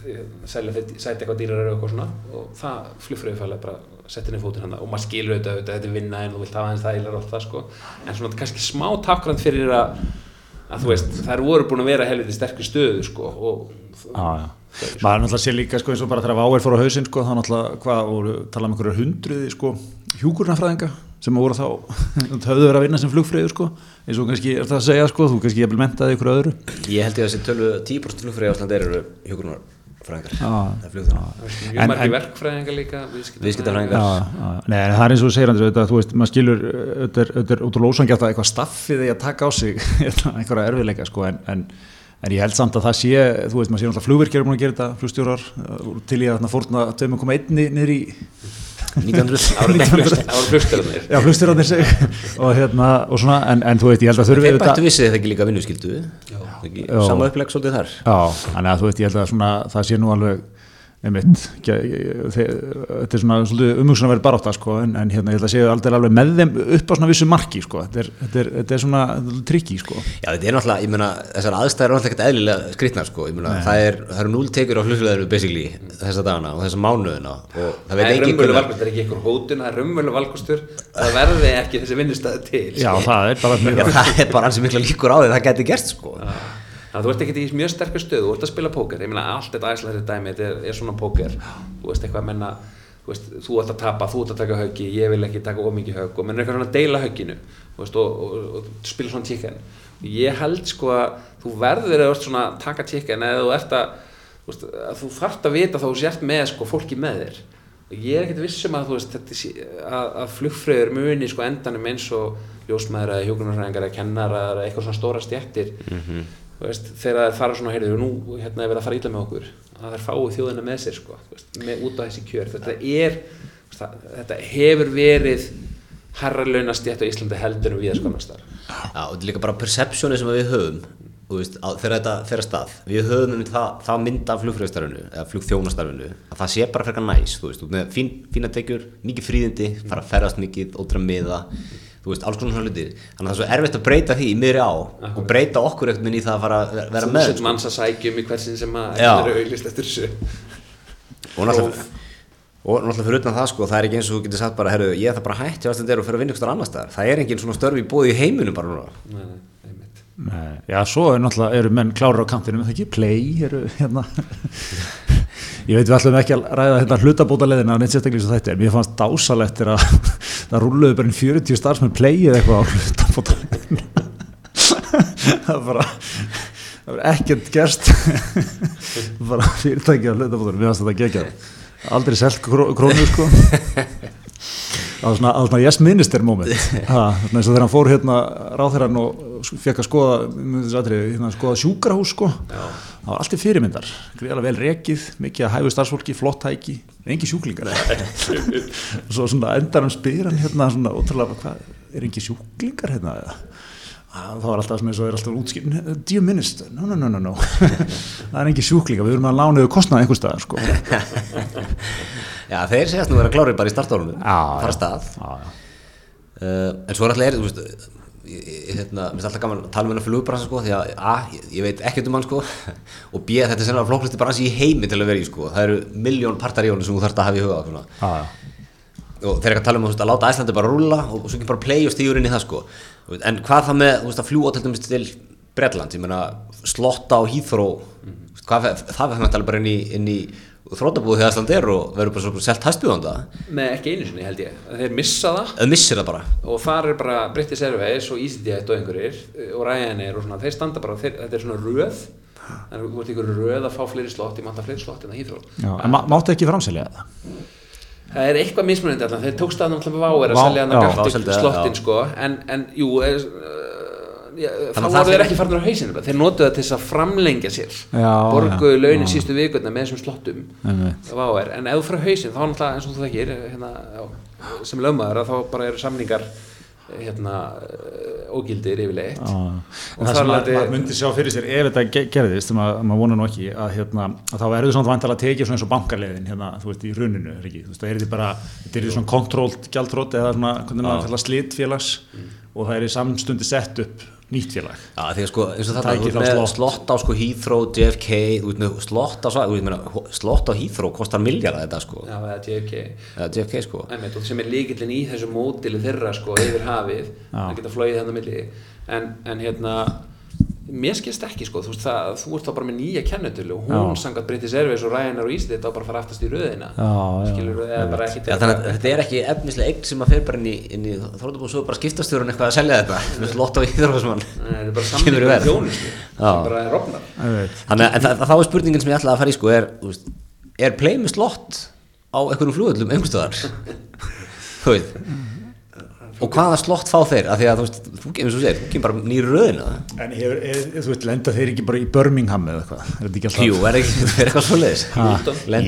selja þetta, sæti eitthvað dýrar og eitthvað svona. Og það flugfröðufælega bara setti henni fótinn hann og maður skilur auðvitað auðvitað þetta er vinna en þú vilt hafa hans þægilega og allt það sko. En svona kannski smá takkrand fyrir að, að þú veist, þær voru búin að vera helviti sterkri stöðu sko og Já, já. maður náttúrulega sé líka sko, eins og bara þegar Váir fór á hausinn sko, þá náttúrulega hvað, voru tala um einhverju hundruði sko, hjúkurnafræðinga sem voru þá höfðu verið að vinna sem flugfreyður sko, eins og kannski er það að segja sko, þú kannski hefði mentaði ykkur öðru. Ég held ég að þessi tölu 10% flugfrið á Íslandi eru flugþjónar. Mjög en- verkfræðingar líka Viðskiptafræðingar. Nei, en það er eins og þú segir Andri, þetta, þú veist, maður skilur þetta er, þetta er útrúlega ósangjátt að eitthvað staffið því að taka á sig hérna, einhverja erfiðleika sko, en, en, en ég held samt að það sé þú veist, maður sé náttúrulega flugvirkjar búin að gera þetta flugstjórar, til ég að fórna 2,1 niður í 1900 það voru flugst- það voru flugstörðanir já, flugstjórarnir sig og, hérna, og svona, en, en þú veit, ég held að þurfi Þeir þetta bættu vissið þetta ekki líka vinnuskildu ekki, Já. sama uppleg svolítið þar? Já, þannig að þú veit, ég held að svona, það sé nú alveg einmitt, þetta er svona svolítið umhugsun að vera barátta sko, en, en hérna, ég held að séu aldrei alveg með þeim upp á svona vissu marki, sko, þetta er, þetta er, þetta er svona trikki, sko. Já, þetta er náttúrulega, ég meina, þessar aðstæður er náttúrulega ekkert eðlilega skrýtnar, sko, ég meina, það er, það eru núl tekur á flugfélaginu, basically, þessa dagana og þessa mánuðina og það veit ekki valkostur, það er ekki einhver hótun það er raunveruleg valkostur það verði ekki þessi vinnustæði til. Já, það er bara Já, það er bara að Þannig að þú ert ekkert í mjög sterkur stöðu, þú ert að spila póker, ég meina allt þetta æslega þetta dæmi, þetta er, er svona póker, þú veist eitthvað að menna, þú veist, þú ert að tapa, þú ert að taka höggi, ég vil ekki taka ómikið högg og menn er eitthvað svona að deila högginu, þú veist, og, og, og, og spila svona chicken. Ég held sko að þú verður eða svona að taka chicken eða þú ert að, þú veist, að þú þarft að vita þá sért með sko fólki með þér. Ég er ekkert vissum að veist, að, að flugfröður muni sko endanum eins og ljósmaður eða hjókunarfræðingar eða kennarar eða eitthvað svona stóra stjættir þú veist, þegar þær fara svona heyrðu, nú hérna er verið að fara ítla með okkur að þær fái þjóðina með sér sko, þú veist, með, út á þessi kjör. Þetta er, þú veist, það, þetta hefur verið herra launastjætt á Íslandi heldur við að skonastar Já, og þetta er líka bara perceptioni sem við höfum þú veist, á, þegar þetta fer að stað. Við höfum um það, það mynd af flugfröðstarfinu eða flugþjónastarfinu, að það sé bara frekar næs þú veist, út með fín, fína tekjur, mikið fríðindi fara að ferðast mikið, ótra miða þú veist, alls konar svona hlutir. Þannig að það er svo erfitt að breyta því í miðri á og breyta okkur ekkert minn í það að fara að vera með. þúsund sko. manns að sækjum í hversin sem að eru auðlist eftir þessu. Og náttúrulega og náttúrulega fyrir utan það sko, það er ekki eins og þú getur sagt bara, herru, ég ætla bara að hætti að og fyrir að vinna ykkur annars staðar, það er engin svona störf í bóði í heiminum bara núna. Nei, nei, einmitt. Nei, já, svo er náttúrulega, eru menn klárar á kantinu, það ekki, play, eru hérna, ég veit við ætlum ekki að ræða hérna hlutabóta leðina á neitt sérstaklega svo þetta, en mér fannst dásalegt þegar að það rúluðu bara inn 40 starfsmenn play eða eitthvað á hlutabóta leðina, það bara, það var ekkert gerst, bara fyrirtæki á hlutabóta, mér fannst þetta geggjað, aldrei kró, krónu sko. Það var svona, svona yes minister moment. Eins og þegar hann fór hérna ráþæran og fekk að skoða atriði, hérna, skoða sjúkrahús sko. það var allt í fyrirmyndar. Greiðlega vel rekið, mikið að hæfu starfsfólki flott hæki, engi sjúklingar. Og svo svona endar hann spyr hann hérna svona ótrúlega hvað, er engi sjúklingar hérna? Það var alltaf svona eins og er alltaf útskipn dear minister, no no no no no. Það er engi sjúklingar, við erum að lána þau kostnaði einhver staðar sko. Já, þeir segjast nú vera klárið bara í startálunum fara stað. Já, já. uh, en svo er alltaf er, þú veist ég, hérna, finnst alltaf gaman að tala með hennar flugbransa sko, því að a, ég, veit ekkert um hann sko og b, þetta er sennilega flokklisti bransi í heimi til að vera í sko, það eru miljón partar í honum sem þú þarfst að hafa í huga svona. Já. og þeir ekki að tala um að láta Æslandi bara rúlla og, og svo ekki bara play og stígur inn í það sko en hvað það með veist, að fljúa til dæmis til Bretland, ég meina slotta á Heathrow mm. hvað, það verður að bara inn í, inn í þrótabúðu þegar Æsland er og verður bara svo selt hæstbjóðanda Nei, ekki einu sinni held ég, þeir missa það. Eða missir það bara. Og þar er bara British Airways og EasyJet og einhverjir eh, og Ryanair og svona, þeir standa bara, þeir, þetta er svona röð. Þannig að þú ert ykkur röð að fá fleiri slott í manta fleiri slott en það hýþró Já, en má- máttu ekki framselja það? það er eitthvað mismunandi allan, þeir tókst að náttúrulega váir að selja slottin sko. En, en jú er, þá að það fyrir- ekki farnir á hausinu þeir notuðu það til þess að framlengja sér. Borguðu launin sístu vikundna með þessum slottum. En ef þú fyrir hausin þá náttúrulega eins og þú þekkir hérna, sem lögmaður að þá bara eru samningar hérna eh, ógildir yfirleitt. En og það sem landi maður myndi sjá fyrir sér ef þetta ge- gerðist, sem að, maður vona nú ekki að, hérna, að þá verður svona vantilega að tekið svona eins og bankarleiðin hérna, þú veist, í runinu er ekki, þú veist, það er því bara, þetta er því svona kontrólt gjaldrót eða svona, hvernig maður kallar slitfélags og það er í samstundi sett upp nýtt félag. Já, því að sko, eins og þetta, Tæki þú þá með slott. á sko Heathrow, JFK, þú ert með slott á, svæ- þú veist, meina, slott á Heathrow kostar miljardar þetta sko, já, eða JFK eða JFK sko. Einmitt, og sem er líkillin í þessu mótili þeirra sko yfir hafið. Það geta flogið þannig milli. En, en hérna mér skilst ekki sko, þú veist það, þú ert þá bara með nýja kennetölu og hún sangat British Airways og Ryanair og Ísland þá bara fara aftast í röðina. Skilur við, eða bara ekki Já, þannig að þetta er ekki efnislega eign sem að fer bara inn í, inn í þróttabúð svo er bara skiptastjórun eitthvað að selja þetta. Með slott á Nei, þetta er bara samlingur verð. þjónustu Já. sem bara er rofnar. Þannig að en það, þá er spurningin sem ég ætlaði að fara í sko er, þú veist, er play með slott á einhverjum þú veit og hvaða slott fá þeir? Af því að þú veist, þú kemur svo segir, þú kemur bara nýri röðina. En hefur, er, þú veist, lenda þeir ekki bara í Birmingham eða eitthvað, er þetta ekki alltaf Jú, er ekki, er eitthvað svo leiðis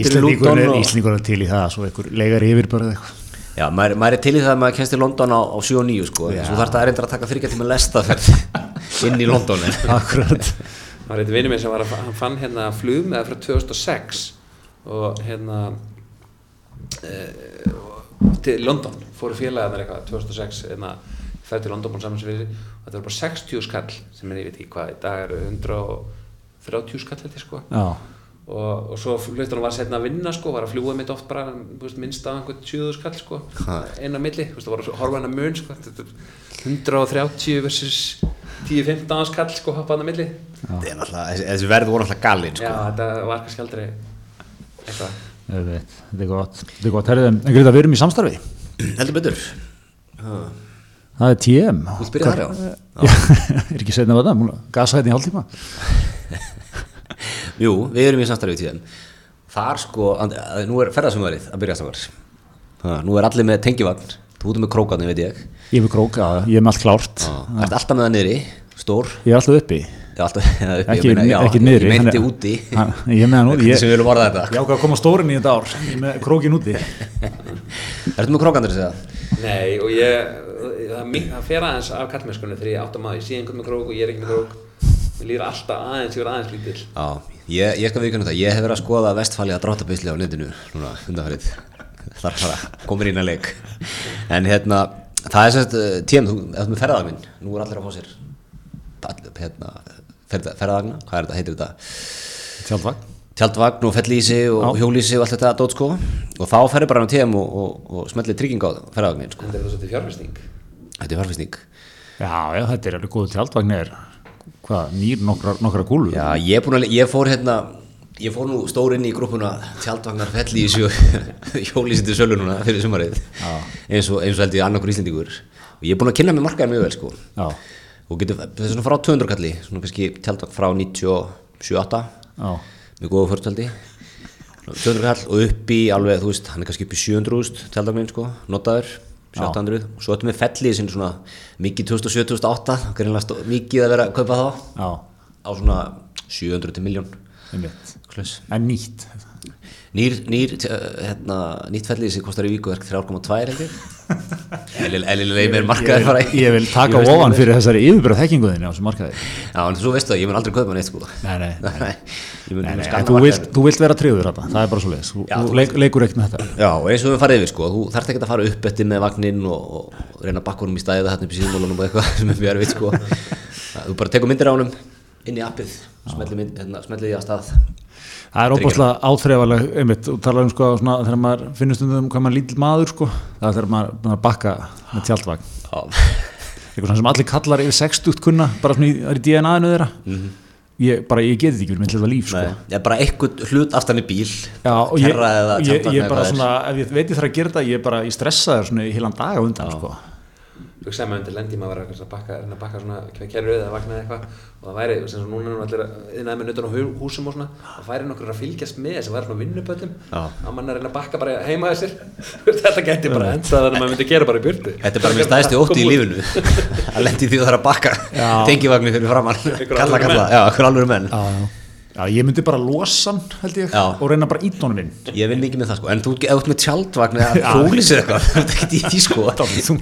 Íslandíkur er, og Íslandíkur er til í það, svo einhver legar yfir bara eða eitthvað. Já, maður, maður er til í það að maður kennst í London á, á 7 og 9 sko, svo þarf það að reynda að taka þryggja tíma lestaferð inn í London. Akkurat. Það var eitthvað vinur minn sem var að hann fann hérna flug með það frá 2006 og hérna e, til London. Fóru félagarnir eitthvað 2006 hérna fæði til London búin saman sem við og þetta var bara 60 skall sem er ég veit ekki hvað í dag eru 130 skall ég sko. Já, og, og svo hlutur hann var setna að vinna sko, var að fljúa mitt oft bara þú veist, minnst af einhvern 20 skall sko, einu að milli, þú veist, það var að horfa hann að mun sko, þetta er 130 versus 10-15 skall sko, hoppa hann að milli. Þetta er náttúrulega, þessi, þessi verð voru náttúrulega galinn já, sko. þetta var kannski aldrei eitthvað þetta er gott. Þetta er gott, herriðum, en greiða við erum í samstarfi. Heldur betur. Það er TM Þú spyrir þar, já. Er ekki setna að það, gasa þetta í hálftíma. Jú, við erum í samstarfið tíðan Þar sko, and- að- nú er ferðarsumvarið að byrja samar Nú er allir með tengivagn Þú ert með krókarni, veit ég. Ég er með krók, já, ég er með allt klárt. Það ert alltaf með það niðri, stór. Ég er alltaf uppi Ekki, ég niðri Ég meinti úti. Ég er Ég, ég ákvað að koma stórin í þetta ár. Ég með krókin úti. Ertu með krókarnir, segja? nei, og ég það, fer aðeins af kallmennskunni þegar ég átt að maður, ég sé einhvern með krók og ég er ekki með krók. Mér líður alltaf aðeins, ég er aðeins lítill. Já, ég, ég skal viðkynna þetta Ég hef verið að skoða vestfæli að dráttabisli á netinu Núna, undanfærið Það er bara, komur inn að leik. En hérna, það er sérst uh, Tím, þú ert með ferðagnin Nú er allir að fá sér all- hérna, ferðagna, hvað er þetta, heitir þetta? Tjaldvagn. Tjaldvagn og fellísi og hjólísi og allt þetta dót sko. Og þá ferður bara á TM og, og, og smellir trygging á ferðagnin sko. Þetta er það svolítið fjárfesting. Þetta er farfisning Já, já, þetta er alveg góð. Tjaldvagn er Hvað, nýr nokkra, nokkra gúlu Já, ég, er búinn að, ég fór hérna ég fór nú stór inn í grúppuna tjaldvagnar fellísi og hjólísi til sölu núna fyrir sumarið. Eins og, eins og held ég annarkur íslendingur. Og ég er búinn að kynna með markaðin mjög vel sko. Já, og getur, þetta er svona frá 200 kalli svona kannski tjaldvagn frá 97-8 já, með góða förstjaldi 200 kall og upp í alveg, þú veist, hann er kannski upp í 700.000 tjaldvagnin sko, notaður 700, og svo ertu með fellið sem svona mikið 2007-2008 greinlega stó- mikið að vera að kaupa þá. Já, á svona 700 til miljón. En nýtt nýr, nýr uh, hérna, nýtt fellið sem kostar í viku verk 3,2 held ég. Eðlilega meir markaður fara í Ég vil taka Ég ofan fyrir þessari yfirbyrða þekkinguðinni á þessum markaði. Já, en þú veist það, ég mun aldrei kaupa neitt sko. Nei, nei, ég þú vilt, markaðinn. þú vilt vera þetta, það er bara svo leiðis Þú, leikur ekkert með þetta. Já, og eins og við farið yfir sko, þú þarft ekki að fara upp eftir með vagninn og, reyna að bakka honum í stæðið þarna upp í síðumólunum og eitthvað sem er mjög erfitt sko. Þú bara tekur myndir á honum inn í appið, hérna, smellir því að stað. Það er óbúslega áþreifaleg, einmitt, þú talar um sko svona, þegar maður finnur stundum hvað maður lítill maður sko, það er þegar maður að bakka með tjaldvagn. Eitthvað svona sem allir kallar yfir 60 kunna bara svona í, það í DNA-inu þeirra. Ég, bara, ég geti ekki verið með þetta líf sko. Nei, ég er bara eitthvað hlut aftan í bíl, Já, og ég, ég, ég bara svona, ef ég veit ég þarf að gera þetta ég er bara, ég stressaður svona í heilan dag undan sko. Hugsaði maður undir lendi maður var að bakka, að bakka svona kerrið eða vagna eða eitthvað. Og það væri, sem svo núna er nú allir innan með nötun á hú- húsum og svona. Það væri nokkur að fylgjast með sem væri svona vinnupöllum. Já. að mann er að reyna að bakka bara heima að sér. Þetta geti bara endað þannig að maður myndi gera bara í björtu Þetta er bara mér stæðsti ótti í lífinu, að lendi því að það er að bakka Já. tengivagni fyrir framann, kalla kalla, já, hver alveg menn. Já, ég myndi bara losa hann, held ég, Já. og reyna bara ít honum inn. Ég vinn mikið með það sko, en þú ert með tjaldvagn eða hólís eða eitthvað, það er ekki í því sko Þú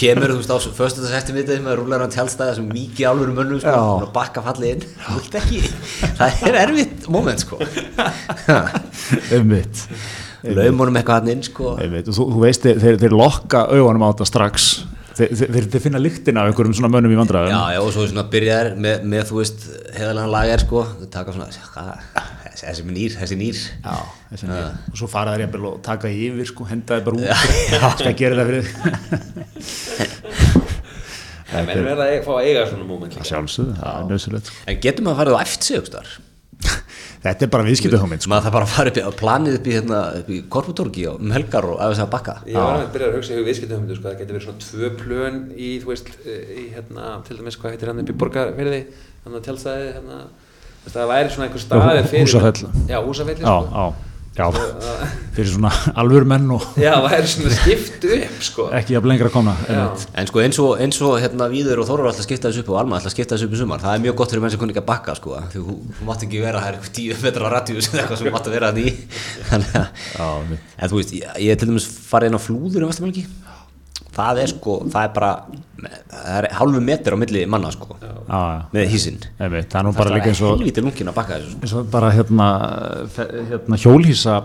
kemur, þú veist, á föstu þess eftir mittið með rúlar á tjaldstæða sem mikið alvöru mönnum sko, og bakka fallið inn Þú vilt ekki, það er erfitt moment sko Einmitt. Laumunum eitthvað hann inn sko Einmitt. Og Þú, þú veist, þeir, þeir lokka augunum á þetta strax. Þeir, þeir, þeir finna lyktina af einhverjum svona mönnum í vandræðum. Já, já, og svo svona byrjaðir með, með þú veist, heiðalega lagar sko Þú taka svona, hvað, þessi, nýr, þessi nýr Já, þessi nýja. Og svo fara þeir jafnvel og taka yfir, sko, henda þeir bara út. Já, skal gera það fyrir þig. Það menn verða að fá að eiga svona moment líka. Sjálfsögðu, það er nöðsulegt. Sko. En getur maður farið á eftir sig aukstar? Þetta er bara viðskiptahugmynd, sko. Maður það bara að fara upp í, að planið upp í, hérna, í korputorgi og um helgar og að þess að bakka Ég var að byrja að hugsa í viðskiptahöfndu, sko, það getur verið svona tvö plön í, veist, í hérna, til dæmis, hvað heitir hann upp í borgarferði, hann að tjálstæði, hérna, það væri svona einhver staði fyrir... Húsafell. Já, húsafelli, Já, sko. Já. Fyrir svona alvöru menn og Já, það væri svona skipt upp, sko. ekki að lengra komna. Já. einmitt. En sko eins og, eins og hérna Víður og Þórar alltaf skipta þessu upp og Alma alltaf skipta þessu upp í sumar það er mjög gott fyrir menn sem kunni ekki að bakka sko þú, þú mátt ekki vera það er eitthvað tíu metra radíus eða eitthvað sem þú mátt að vera það í að en þú veist, ég, ég er til dæmis farið inn á flúður um Vestamælgi það er sko, það er bara það er hálfu metr á milli manna sko Já, já. með hísinn það er nú bara líka eins og, helvítið lungin að bakka þessu sko. eins og bara hérna, hérna hjólhísa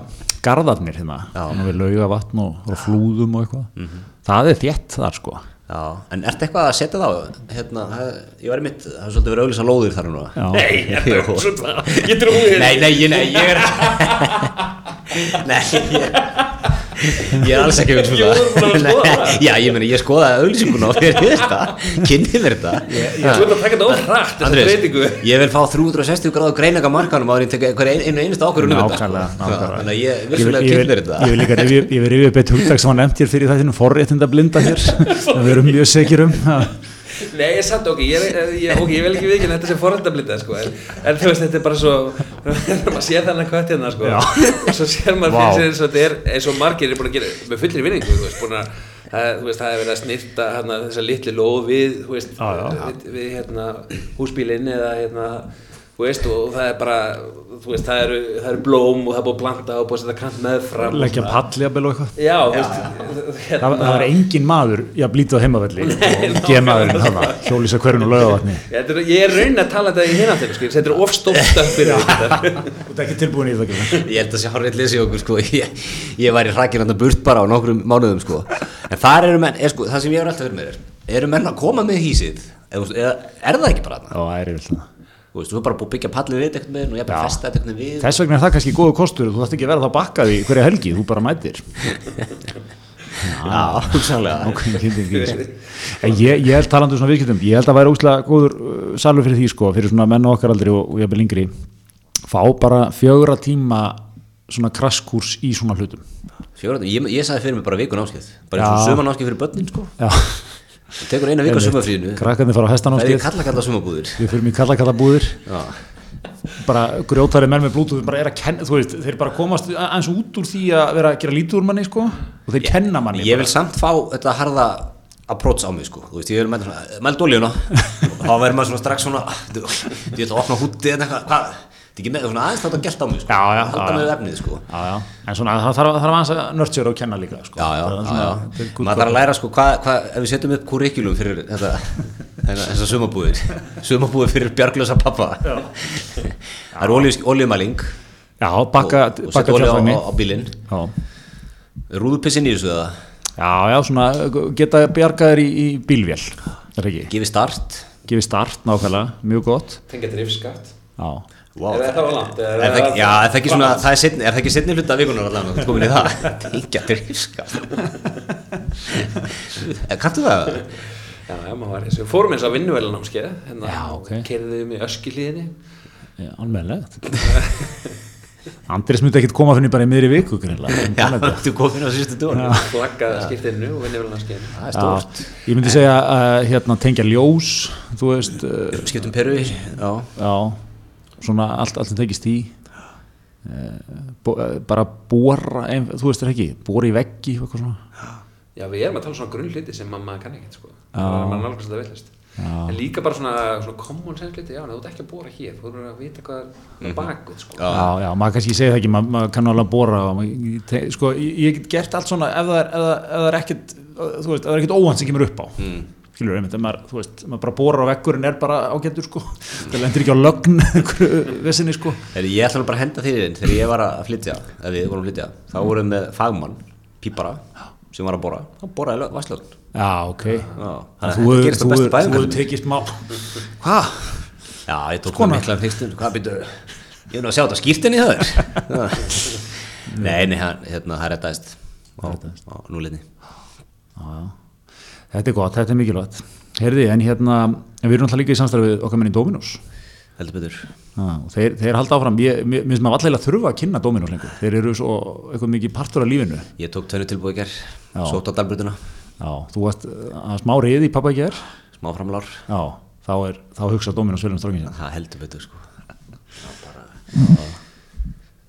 garðarnir hérna, Já. hérna við lauga vatn og, og flúðum og eitthvað það er þétt þar sko Já, en ertu eitthvað að setja það á hérna, það, ég var einmitt, það er svolítið verið auðvitað lóðir þar núna Já. Nei, Jú. er svona, ég trúi þér. Nei, nei, ég, nei, ég er Nei, ég, ég er alls ekki að að skoða það. Já, ég meni, ég skoðaði auðlýsinguna og fyrir þetta Kynni mér þetta. Þú ert að taka þetta of hratt, þessa Andrés, breytingu. ég vil fá 360 gráðu greininga markanum ég hver ein, einu um Já, nákvæmlega. Þannig að ég Ég vil- vissulega ég kynni vil- mér þetta. Ég vil líka rifja ég vil rifja upp eitt hugdag sem var nefnt hér fyrir þættinu forréttinda blinda hér við erum mjög segir um Nei, ég satt ok, ég, ég, ok, ég vil ekki viðkynna þetta sem forhæntablitað, sko, en, en þú veist, þetta er bara svo, maður sér þennan kött hérna, sko, Já. og svo sér maður fyrir sér eins og þetta er, eins og margir er búin að gera, með fullri vinningu, þú veist, búin að, það, þú veist, það er verið að snirta hérna, þessa litli lóð við, þú veist, já. við, við, hérna, húsbílinn eða, hérna, þú veist, og það er bara, þú veist, það eru, það eru blóm og það er búið að planta og búið að setja kant meðfram. og leggja bela og eitthvað. Já, þú veist, hérna, það, það var engin maður að blítið á heimavelli. Og gemaðurinn þarna hjólísa hverjum og laugavatni Ég er, ég er raun að tala þetta í hináttum, sko, þetta er ofstótt stöð fyrir þetta. þú ert ekki tilbúin í það Gunnar. Ég held að sé hárið lesi okkur sko. Ég, ég væri hrakinn hann burt bara á nokkrum mánuðum sko. En þar eru menn, er, sko, það sem ég er alltaf fyrir með þér eru menn að koma með hísið eða, er það ekki bara þarna? Já, það er yfirlega það. Þú veist, þú er bara búið að byggja pallið við eitthvað með og ég er bara að festa eitthvað við. Þess vegna er það kannski góðu kostur þú þarft ekki að vera þá bakkað í hverja helgi þú bara mætir. Já, ég, ég held talandu svona viðskiptum ég held að væri óslega góður uh, salur fyrir því sko, fyrir svona menn á okkar aldri og, og ég yngri. Fá bara fjögra tíma svona krasskúrs í svona hlutum. Fjóra, ég, ég sagði fyrir mig bara vikun áskeið bara og söman áskeið fyrir börnin sko. Já, þú tekur eina vika sumafrínu krakkarnir fara á það er í hestanámskeið kalla kalla sumabúðir við fyrir mig kalla kalla búðir já, bara grjótari menn með er að veist, þeir bara komast eins út úr því að vera að gera lítið úr manni sko, og þeir kenna manni ég bara. vil samt fá þetta harða approach á mig sko, þú veist, ég vil með oljuna, og þá verður maður strax svona, ah, ég ætla að opna hútið en eitthvað, ekki með, svona aðeins þetta gælt á mig sko, Já, já, halda já, með já. efnið sko. Já, já. en svona það þarf, þarf aðeins að nördsjöra og kenna líka sko. er er maður þarf að læra sko hvað, hva, ef við setjum upp kurrikulum fyrir þetta þessar sumabúðir sumabúðir fyrir bjarglösa pappa. Það er bakka, og, og bakka setja olíu á, á, á bílinn. Já. rúðupissin í þessu eða? Já, já, svona geta bjargaðir í, í bílvél er það ekki, gefi start. Gefi start nákvæmlega, mjög gott. Tengja drifskatt. já, wow, Er það langt? Er það, ekki- já, er það ekki svona, það er setni, er það ekki setni hluta af vikunar allan, þú komin í það, tengja drifska. Kanntu það? Já, já, maður var þessu. Fórum eins á vinnuvelunámskeið, hérna, Já, ok. kerðum í öskilíðinni. já almennilegt Andris myndi ekkit koma fyrir bara í miðri viku greinilega. Já, þú komin á síðustu dónu. Flaggaði skiptinu og vinnuvelunámskeið. Það er Já, stórt. ég myndi segja að hérna, tengja ljós þú veist uh, Skiptum peru já. já, svona allt, allt sem tekist í uh, bo, uh, bara bóra ein, þú veist það ekki, bóra í veggi eitthvað svona Já, við erum að tala um svona grunnliti sem mamma kann ekkert, sko. Það er maður nálgast þetta villist. en líka bara svona, svona common sense liti, já, þú ert ekki að bóra hér þú voru að vita hvað er bakvið sko. Já, já, maður kannski segir það ekki, maður, maður kann alveg að bóra maður, sko, ég, ég get gert allt svona ef það er, er er ekkit óvænt sem kemur upp á mm. Skilur einmitt, maður, þú veist, maður bara bórar á vekkurinn er bara ágættur, sko. Það lendir ekki á lögn, vesinni, sko. Heri, ég ætla bara að henda þér inn þegar ég var að flytja, ef við vorum að flytja þá vorum við með fagmann, pípara sem var að bóra, þá bóraði vasslögn Já, ok. Já, Þú hefur tekið smá Hvað? Já, ég tók Skona. það mikla fyrstun, hvað býtu ég er nú að sjá þetta skýrtinni það er Nei, nei, hérna, það rettaðist á, á núleginni Já, já. Þetta er gott, þetta er mikilvægt. Herði, en hérna, en við erum alltaf líka í samstæðu við okkar menn í Dominos. Heldur betur. Já, og þeir, þeir halda áfram, ég, finnst maður allavega þurfa að kynna Dominos lengur, þeir eru svo eitthvað mikið partur af lífinu. Ég tók tvennu tilbúið í ger, Já. sótt á dalbrutuna Já, þú varst að smá reyði í pappa ekki er smá framlár, Já, þá er, þá hugsa Dominos vel um strákin sinna. það heldur betur sko. Það bara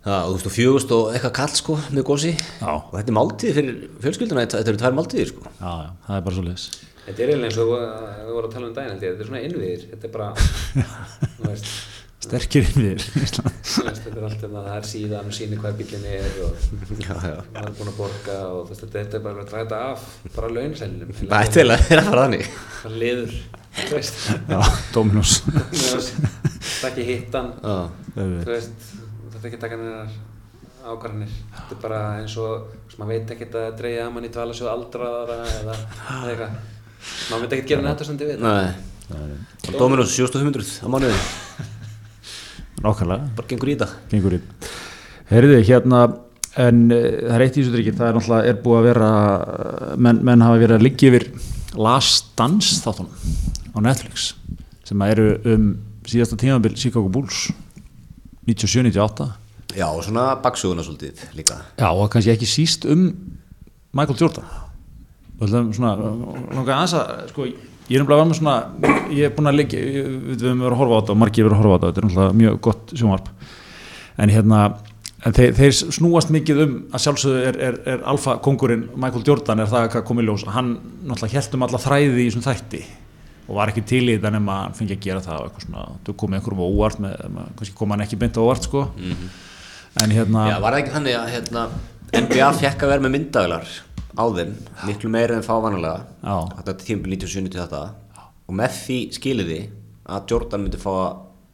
Það, þú veist, og fjögust og eitthvað kall sko með gósi Já. og þetta er máltíð fyrir fjölskylduna, þetta þetta eru tvær máltíðir sko. Já, já, það er bara svo leiðis þetta er eiginlega eins og uh, við vorum að tala um daginn held ég, þetta er svona innviðir þetta er bara þú veist, Sterkir inn við Ísland þú veist, þetta er allt um það er síðan og síni hvað bílinn er og maður er búin að borga og þú veist, þetta er bara að draga þetta af bara launsælunum. Það er til að það er að fara þannig. Það liður þú veist, Já, Dominos. Það þetta er ekki taka neinar ákvarðanir. Þetta er bara eins og maður veit ekki að dreigja að mann í dvalasjóð aldraðara eða eða eitthvað. Maður veit ekki gera nættu sem þið veit Nei, og Dominos 7500 á mánuði, Nákvæmlega, bara gengur í þetta gengur í Herði, hérna en uh, það er eitt í þessu drikki, það er náttúrulega er búið að vera uh, menn, menn hafa verið að liggja yfir Last Dance þáttunum á Netflix sem að eru um síðasta tímabil Chicago Bulls 97-98 Já, og svona baksuguna svolítið líka. Já, og kannski ekki síst um Michael Jordan. Svona langar aðeins að, sko, ég er umlega var með svona ég er búin að leggja, við höfum verið að horfa á þetta og margir verið að horfa á þetta, þetta er náttúrulega mjög gott sjónvarp. En hérna en þeir, þeir snúast mikið um að sjálfsögðu er, er, er alfa kongurinn Michael Jordan er það hvað kom í ljós? Hann náttúrulega held um alla þræði í þessum þætti og var ekki til í þetta nema að hann fengi að gera það og eitthvað svona, þú komið einhverjum á óvart með, kannski kom hann ekki beint á óvart sko. En hérna Já, var það ekki þannig að hérna, NBA fekk að vera með myndavilar á þeim, miklu meira en fávanulega Já. þetta er tímabil 97 þetta. Og með því skiliði að Jordan myndi fá að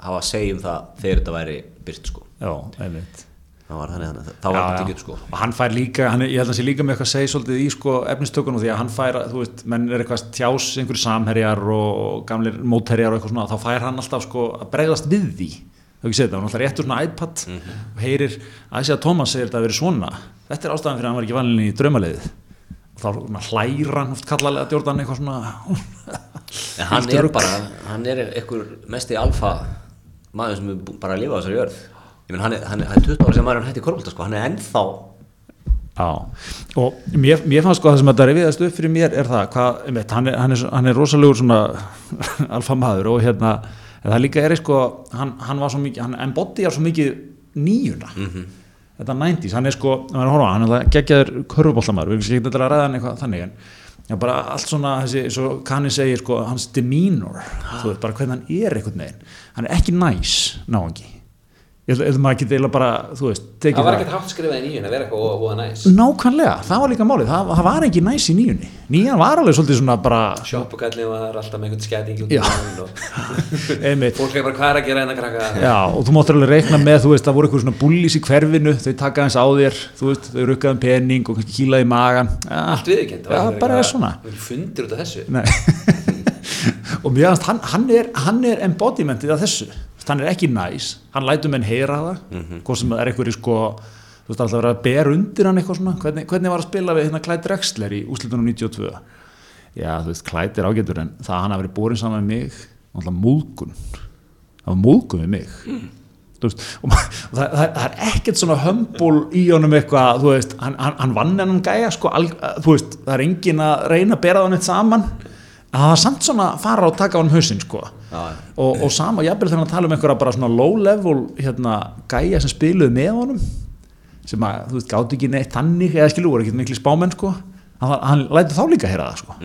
hafa að segja um það þegar þetta væri byrt sko. Já, einmitt það var þannig þannig, þá var þetta tikið sko. Og hann fær líka, hann ég held að hann sé líka með eitthvað að segja svolítið í sko efnistökunum því að hann fær, þú veist, menn er eitthvað tjás einhverju samherjar og gamlir mótherjar og eitthvað svona, þá fær hann alltaf sko að bregðast við því, þú ekki segið þetta hann alltaf réttur svona iPad og heyrir að segja að Thomas segir þetta að vera svona. Þetta er ástæðan fyrir að hann var ekki valin í draumaleiðið og þá hlæra hann oft kallalega Jordan eitthvað svona. Hann er bara, hann er maður sem er bara að lifa á þessari jörð ég menn hann hann hann er 20 ára sem maður er hann hætti korfbalta sko, hann er ennþá Já, og mér, mér fannst sko það sem þetta reviðast upp fyrir mér er það, hvað, einmitt, hann, er, hann, er, hann er rosalegur svona alfa maður og hérna, það líka er sko, hann, hann var svo mikið, hann embodýjar svo mikið nýjuna, þetta 90s, hann er sko, er horfa, á hann, er geggjaður körfuboltamæður, við erum ekki að ræða hann eitthvað þannig, en já, bara allt svona, þessi, svo kanni segir sko, hans demeanor, þú veit, bara hvernig hann er einhvern veginn, hann er ekki næs, náangi, ég að maður ekki deila bara, þú veist, það var ekkert hátt skrifað í nýjun að vera eitthvað óa næs. Nákvæmlega, það var líka málið, það, það var ekki næs í nýjunni. Nýjan var alveg svolítið svona bara sjoppukallin var alltaf með einhvern skæting og fólk er bara hvað er að gera en að krakka? Já, og þú máttur alveg reikna með, þú veist, það voru eitthvað svona bullis í hverfinu, þau taka eins á þér, þú veist, þau rukkaðum pening og kannski kýlaði í magan ja, allt þessu? Nei. og mér finnst hann, hann er, er embodimentið af þessu, hann er ekki næs, hann lætur menn heyra það, hvort sem það er eitthvað sko, þú veist, alltaf verið að bera undir hann eitthvað svona, hvernig, hvernig var að spila við hérna Clyde Drexler í úslitunum 92 já, þú veist, Clyde er ágætur en það að hann hafi verið borin saman með mig alltaf múlgun. Það var múlgun við mig. Þú veist, og, og það, það, það er ekkert svona hömbul í honum eitthvað þú veist, hann, hann, hann vann hennan gæja sko, al, þú veist, það er engin að reyna að bera það neitt saman en það var samt svona að fara og taka á hann hausinn sko. Já, og, og sama, jafnvel þegar hann tala um einhverja bara svona low level hérna, gæja sem spiluðu með honum sem að, þú veist, gátt ekki neitt þannig eða skilu, voru ekki miklu spámenn sko. hann, hann lætur þá líka að heyra það sko.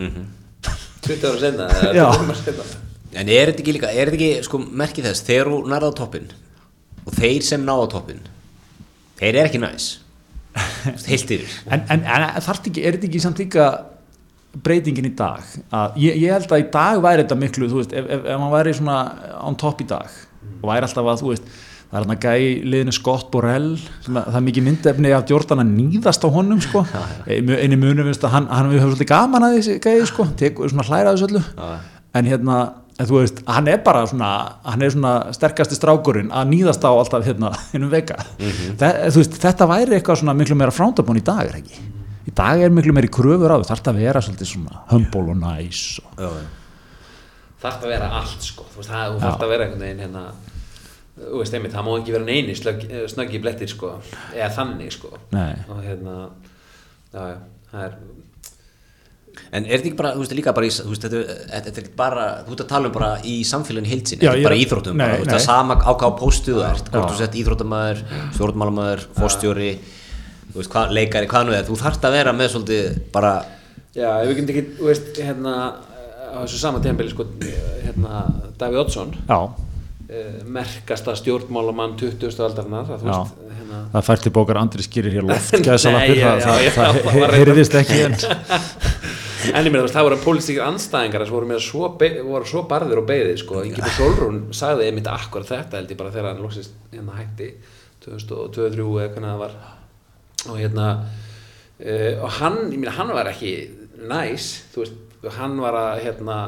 20 ára senna eða Já. 20 ára seinna. En er þetta ekki líka, er þetta ekki sko merkið þess, þegar þú nærða á toppin og þeir sem ná á toppin þeir eru ekki næs heilt yfir en, en, en þarf ekki, er þetta ekki samt líka breytingin í dag að ég, ég held að í dag væri þetta miklu þú veist, ef, ef, ef hann væri svona án topp í dag og væri alltaf að þú veist það er hann að gæi liðinu Scott Borrell það er mikið myndefni af Jordan að nýðast á honum sko. Einu munum finnst að hann, hann höfum svolítið gaman að þessi gæi sko tekur svona hlæra þessu öllu. En hérna en þú veist, hann er bara svona hann er svona sterkasti strákurinn að nýðast á alltaf hérna innum veika Þe, þú veist, þetta væri eitthvað svona miklu meira frándabón í dag er ekki í dag er miklu meiri kröfur á þú þarf að vera svolítið svona humble og nice og, þarf að vera allt sko. Þú veist, það, þú þarf að vera einhvern veginn hérna þú veist, einmitt, það má ekki vera neini snöggi blettir sko eða þannig sko. Nei. og hérna já, já, það er En er þetta ekki bara, þú veist, líka bara í, þú veist, þetta, þetta er ekki bara, þú ert að tala um bara í samfélagin heilsinni, Já, ekki ég- bara íþróttum, nei, bara, þú veist, það er sama á hvaða póstu þú ert, hvort þú sett íþróttamæður, stjórnmálamæður, fórstjóri, þú veist, hvað, leikari, hvað nú er, þú þarft að vera með svolítið bara, Já, ef við getum ekki, þú veist, hérna á þessu sama tíðanbili, sko hérna, Davíð Oddsson eh, merkasta stjórnmálamann 20. aldarnar, að þú Já. veist, hérna það fær til bókar Andri skýrir hér loft Nei, það, já, það, já, það, heyriðist ekki en En ég meina, þú veist, það voru pólitíkir anstæðingar sem voru, með svo, voru svo barðir og beðið, sko. Ingeborg Solrún sagði einmitt akkur þetta, held ég bara þegar hann loksist hérna hætti, 2023 eða hvernig það var. Og hérna, uh, og hann, ég meina, hann var ekki næs, þú veist, hann var að, hérna,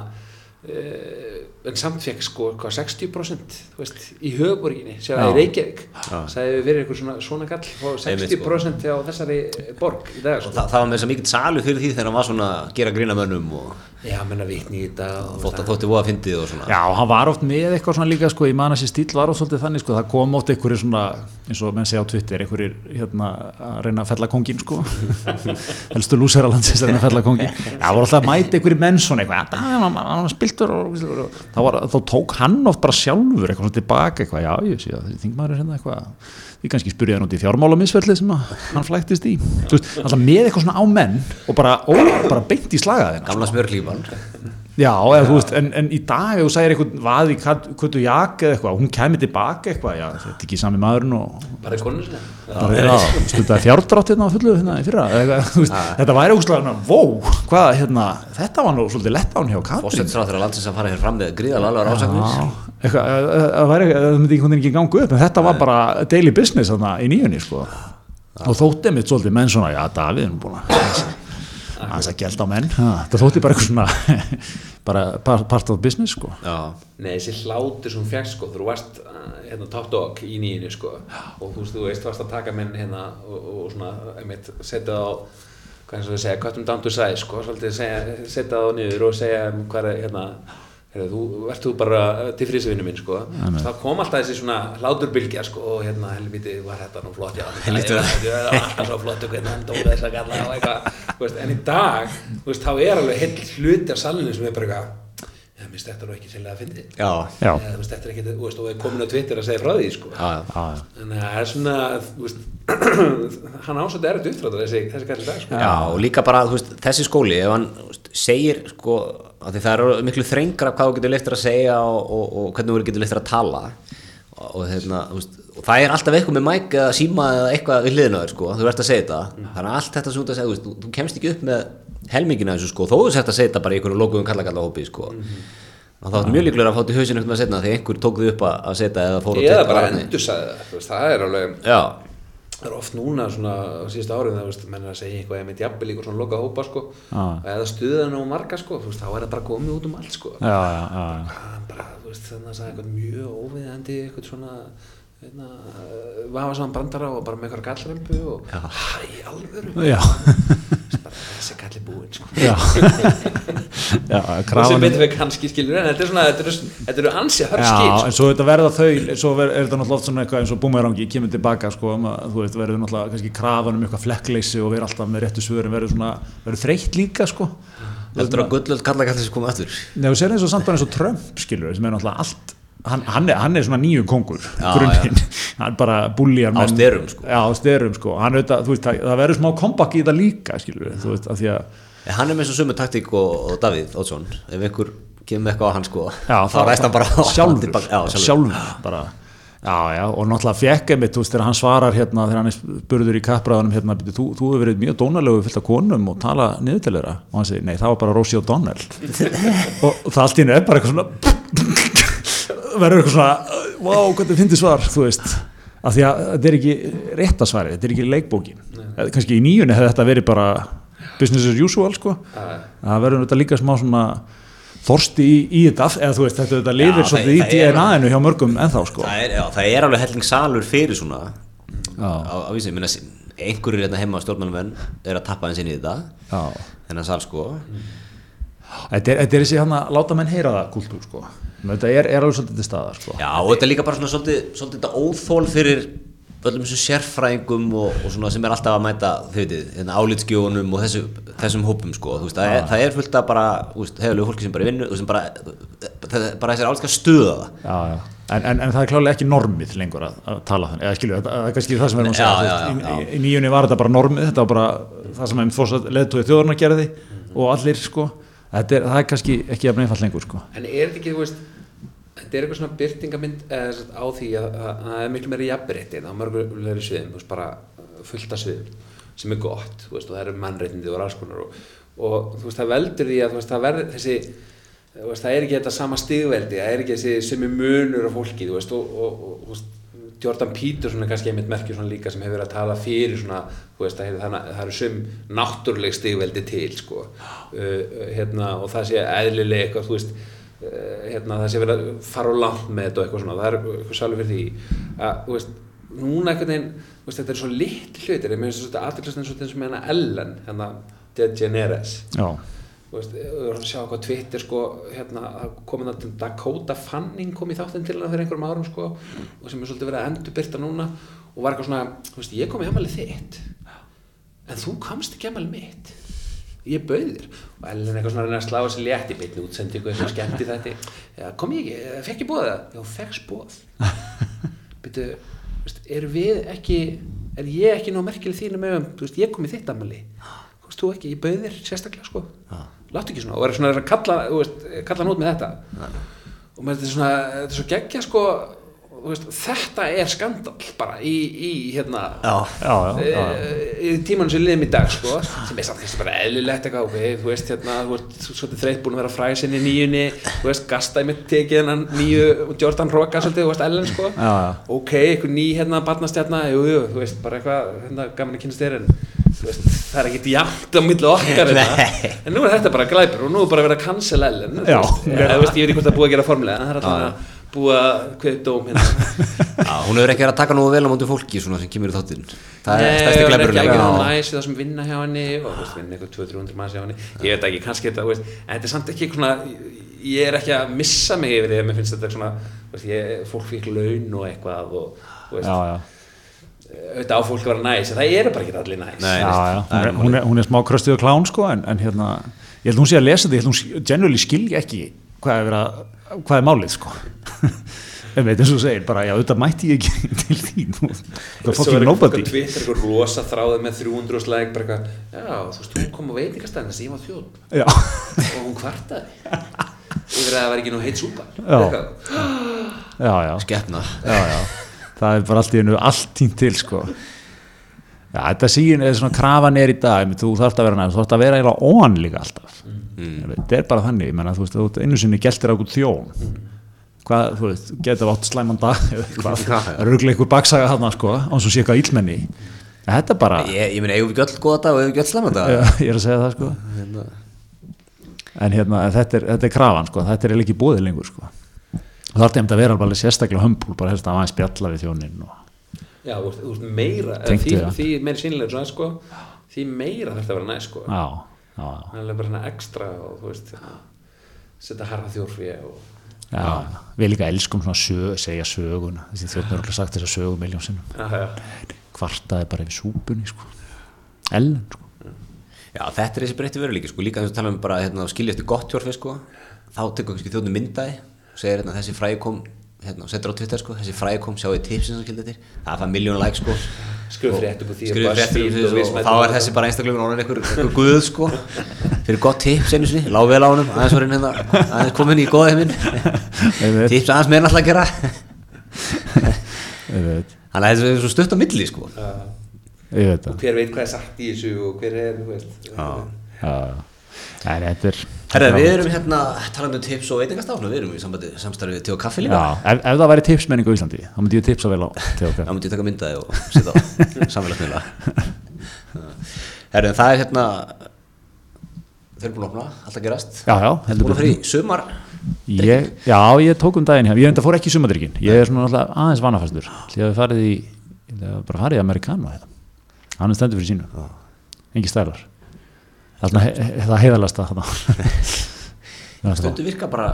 uh, en samt fekk sko, hvað, 60% þú veist, í höfuborginni, sér að Já. í Reykjavík, sagði við verið eitthvað svona, svona Einmitt, sko. 60% á þessari borg í dag, og sko. það, það var með þess að mikill salu fyrir því þegar hann var svona að gera grína mönnum og Já, menna vitni í þetta og þótt að þótti voða fyndið og svona. Já, hann var oft með eitthvað svona líka sko, ég man að þessi stíl var oft svolítið þannig sko, það kom oft einhverjir svona, eins og menn segja á Twitter, einhverjir hérna að reyna að fella kongin sko, helstu lúsera landsins að reyna að fella kongin, já, voru alltaf að mæta einhverjir menn svona eitthvað, "Ah, hann hann var spiltur og þá, var, þá tók hann oft bara sjálfur eitthvað svona tilbaka eitthvað, já, ég sé að þessi þingmaður er hérna eitthvað, því kannski spurði hann út í fjármálamisferli sem hann flæktist í, þú veist, alltaf með eitthvað svona á menn og bara, ó, bara beint í slagaðina Gamla smjörklífan. Já, eða veist, en, en í dag ef þú sæðir eitthvað vaði kvötu jak eða eitthvað, hún kemur tilbaka eitthvað, já, þetta er ekki sami maðurinn og bara í konur já, stundaði fjárdrátt hérna á fullu hérna í fyrra, eða veist, þetta væri ógustlega hérna, vó, hvað, hérna, þetta var nú svolítið lett án hjá Katrín. Fórsettsráður að landsins að fara hér fram með gríðal alvar eh, það myndi einhvern veginn ekki ganga upp, en þetta var bara daily business þarna í nýjunni, sko. Og þótti mitt svolítið menn svona, já, Davíð er búin að aðeins að gelda á menn, ha, það þótti bara eitthvað svona, bara part of business, sko. Já, Nei, þessi hlátur sem fekk sko, þú varst uh, hérna top dog í nýjunni sko. Og þú veist, þú veist, varst að taka menn hérna og, og svona, einmitt, setja það á hvað eins og þau segja, to size sko, svolítið segja, setja það á niður og segja hvað er hérna þú ert þú bara til frísvinnu minn sko. Það kom alltaf þessi svona hláturbylgja sko og hérna helviti var þetta nú flott já, Helvíti var- það alltaf svo flott hvernig hann dóla þess að galla og eitthvað en í dag, veist, þá er alveg heill hluti af salinu sem er bara eitthvað ég minnst þetta nú ekki sérlega að Eða, þú veist, þetta er ekki, þú veist, og er komin á Twitter að segja frá því sko. Að það er svona, veist hann ásöndi erut uppdrátt þessi, þessi kallir dag sko. Já, og líka bara, veist, þessi skóli, ef hann segir, sko, það er miklu þrengra hvað þú getur leiftir að segja og, og, og hvernig þú getur leiftir að tala. Og, hérna, þú veist, og það er alltaf eitthvað með mæk eða síma eða eitthvað við þér, sko, þú ert að segja þetta. Þannig að allt þetta sem þú ert að segja, þú þú, kemst ekki upp með helmingina þessu, sko, þó þú sért að segja þetta bara í einhverju lokuðum kallakalla hópi, sko og það var mjög líklega að fá til hausinu eftir að setna því einhver tók þið upp að, að setja eða fór á eða Twitter bara og annað. endur sagði það, það er alveg Já, það er oft núna svona á síðust árið það, veist, menn er að segja eitthvað ég myndi jafnvel líka svona loka hópa sko. Já. eða stuða nú marga sko, veist, þá er það bara komið út um allt sko. Já, já, já, bara, þú veist, þannig að sagði eitthvað mjög óviðandi, eitthvað svona hérna, vafa saman brandara og bara með eitthvað gallrempu og hæ, bara þessi galli búinn sko já, já, og sem betur við kannski skilur en þetta er svona, þetta eru, þetta eru ansið hörð Já, skil en sko. svo þetta verða þau, svo ver, er þetta náttúrulega oft svona eitthvað eins og búmerangi, kemur tilbaka sko, um að, þú veist, verður náttúrulega kannski krafan um eitthvað flekkleysi og verður alltaf með réttu svörin, verður svona, verður þreytt líka sko. heldur að gullöld kallakallis komið aftur Nei, þú sér eins og samt bara eins og Trump, skilur, sem er náttúrulega allt, hann, hann, er, hann er svona nýju kongur, Já, grunninn, hann bara búljar Á sterum, sko. Já, á styrum, sko, auðvitað, þú veist, það, það verður smá kompakk í þetta líka, skilur, þú veist, af því að En hann er með svo sumu taktík og, og Davíð Ótsson ef ykkur kemur eitthvað á hann sko Já, þá ræst hann bara á sjálfur, já, sjálfur. sjálfur bara. Já, já, og náttúrulega fekk einmitt, þú veist, þegar hann svarar hérna, þegar hann er spurður í kappræðanum hérna, "Bíddu, þú, þú hefur verið mjög dónalegu fyllt af konum og tala niður til þeirra og hann segir, nei, það var bara Rosie O'Donnell. Og, og það allt í hennu er bara eitthvað svona verður eitthvað svona, wow, hvað þið finnir svar þú veist, af því að þetta er ekki réttasvari, þetta er ekki leikbókin. Eða kannski í nýjunni hefði þetta verið bara business as usual, sko. Það verður þetta líka smá svona þorsti í, í þetta eða þú veist, þetta, þetta lifir svolítið í DNA-inu hjá mörgum ennþá sko. Það er, já, það er alveg helling salur fyrir svona á, á vísi, minna, einhverjir hérna heima stjórnmálmenn er að tappa eins inn í þetta. Þennan sal sko. Er, þetta er þessi hann að láta menn heyra það kultúr sko. Þetta er, er alveg svolítið til staðar sko. Já og þetta er líka bara svona svolítið, svolítið óþól fyrir öllum þessum sérfræðingum og, og svona sem er alltaf að mæta þau hérna álitskjónum og þessu, þessum hópum sko, þú veist, það, er, það er fullt af bara, þú veist, hefurlegu fólki sem bara vinnu og sem bara, bara þessar álitska stuða það. Já, já. En, en, en það er klálega ekki normið lengur að, að tala þannig, eða skilju, það er kannski það sem við erum að segja, Já, já, já, í, í nýjunni var þetta bara normið, þetta var bara það sem einn fórsat leðtói þjóðurna gerði og allir sko, þetta er, það er kannski ekki jafn einfalt lengur sko. En er þetta ekki, þú veist, þetta er eitthvað svona byrtingamind á því að að- að það er miklu meiri jafnbreytti á mörgulegri sviðum, þú veist, bara fullt af sviðum sem er gott, veist, og það eru mannreitindi og alls konar og, og þú veist, það veldur því að veist, það verður þessi veist, það er ekki þetta sama stigveldi, það er ekki þessi sem er munur af fólki, og, og, og Jordan Peterson er kannski einmitt merkjur svona líka sem hefur verið að tala fyrir svona, þú veist, það, það, það eru sum náttúruleg stigveldi til, sko, uh, uh, hérna, og það sé eðlileg eitthvað, þú veist, uh, hérna, það sé verið að fara á langt með þetta og eitthvað svona, það er eitthvað sjálfur fyrir því, að, þú veist, núna einhvern veginn, þú veist, þetta er svo litli hlutir, ég með þess að aðeinslega eins og þessum hérna Ellen, hérna, DeGeneres, Já, þú veist, þú verður að sjá hvað Twitter sko, hérna, það til Dakota Fanning kom í þáttinn til hana fyrir einhverjum árum sko, og sem er svolítið verið að endurbyrta núna og var eitthvað svona, þú veist, ég kom í amalið þitt en þú komst ekki amalið mitt. Ég bauð þér. Og Ellen eitthvað svona að reyna að slá þessi létt í beinni útsendi eitthvað sem skemmti þetta ja, kom ég ekki, fekk ég bóða það já, fekkst bóð byrju, veist, er við ekki er ég ekki ná merkileg þínum með þú veist, ég kom í þitt amali komst þú ekki, ég bauð þér sérstaklega sko láttu ekki svona, og er svona að kalla kalla út með þetta. Og með þetta er svona, þetta er svo geggja sko veist, þetta er skandal bara í, í hérna já, já, já, já, já. e, í tímanum sem liðum í dag sko, sem er samt bara eðlilegt eitthvað ok, þú veist hérna, þú veist svolítið þreytt búin að vera fræsinn í nýjunni þú veist, mitt tekið hennan nýju Jordan Roka svolítið, þú veist, Ellen sko. Já, já. ok, eitthvað ný hérna barnastjarna, jú, jú, þú veist, bara eitthvað hérna gaman að kynast þér en þú veist, það er ekkert jafnt á milli okkar þetta, en nú er þetta bara glæpur og nú er bara verið að cancel Ellen ég veit ekki hvort það búið að gera formulega en það er alltaf búið að kveða dóm hérna já, hún hefur ekki verið að taka nógu vel á móti fólki svona sem kemur í þáttinn það er Nei, stærsti hún er ekki já. alveg næs við það sem vinna hjá henni og þú veist, vinna eitthvað 200-300 manns hjá henni ég veit ekki, kannski þetta, þú veist, en þetta er samt ekki svona, ég er ekki að missa mig yfir því að mér finnst þetta svona þú veist, ég, fólk fikk laun og eitthvað og þú veist, já, já. auðvitað á fólk að vera næs en það eru bara ekki allir næs Nei. já, já. Hún, er, hún, er, hún er smá kröstuð og klán sko en, en hérna, ég held hún sé að lesa þetta ég held hún generally skilja ekki hvað er, vera, hvað er málið sko? En veit eins og þú segir bara já auðvitað mætti ég ekki til þín. Það er fucking er nobody. eitthvað Twitter, eitthvað rosa þráðið með 300 slæk bara eitthvað, já, þú veist, hún kom á veitingastæðin þess að ég var þjóð já, og hún kvartaði. Yfir að það var ekki nú heitt súpa. Já. Eitthvað. já, já, skepna. Já, já. Það er bara allt í hennu allt tínt til sko. Já, þetta síðan er svona krafan er í dag þú þarft að vera næst, þú þarft að vera eiginlega on líka alltaf. Mm. Þetta er bara þannig, ég menna, þú veist, þú ert einu sinni geltir á okkur þjón hvað, þú veist, getur átt slæman dag eða eitthvað, Já, já. það er örgulega einhver baksaga þarna sko, án svo sé eitthvað illmenni. Þetta er bara, ég, ég meina, eigum við ekki öll góða dag og eigum við ekki öll slæma dag Já, ég er að segja það sko. Hérna, en hérna, en þetta er, þetta er krafan sko, þetta er ekki búið lengur sko. Það þarf þetta að vera alveg sérstaklega hömbul bara helst að aðeins spjalla við þjónin og Já, þú veist, þú veist meira því, það. því meira sko því meira þetta að vera næst sko. Já, það er bara svona ekstra og þú veist setja harða þjórfi og Já, við líka elskum svona sög, segja söguna þessi þjóðnur er alltaf sagt þess að sögu miljón sinnum. Já, já, kvartaði bara yfir súpunni sko. Ellen sko. Já, þetta er þessi breytti veruleiki sko, líka þess að tala um bara hérna, skilja eftir gott hjórfi sko, þá tekur kannski þjóðnum myndaði og segir hérna, þessi fræði kom hérna, og setur á Twitter sko, þessi fræði kom, sjáu tipsin sem skilja eftir, það fann miljón like sko, skrifa frétt upp á því og og, Vismet þá er þessi bara einstaklega orðin einhver, einhver guð sko. Fyrir gott tips einu sinni, lág vel á honum. Aðeins var hérna, aðeins komin í góða heiminn. Einmitt. tips aðeins meira alltaf að gera. Þannig að þetta er svo stutt á milli sko. Já. ég veit það. Hver veit hvað er sagt í þessu og hver er, þetta er Herra, við erum hérna talandi um tips og veitingastafn og við erum í sambandi, samstarfið til kaffi líka. Já, ef, ef það væri tipsmenning á Íslandi þá myndi ég tipsa vel á til okkar þá myndi ég taka myndaði og setja á samfélagsmiðla. Herra, en það er hérna þeir eru búin að opna, alltaf gerast. Já, já, búin heldur að fyrir sumar? Ég, Já, ég tók um daginn hjá Ég enda fór ekki í sumadrykkin Ég er svona alltaf aðeins vanafastur. Ég hef farið í, bara farið í Amerikano hérna. Hann er stendur fyrir sínu. Engi stælar Það er heiðalasta stundu virka bara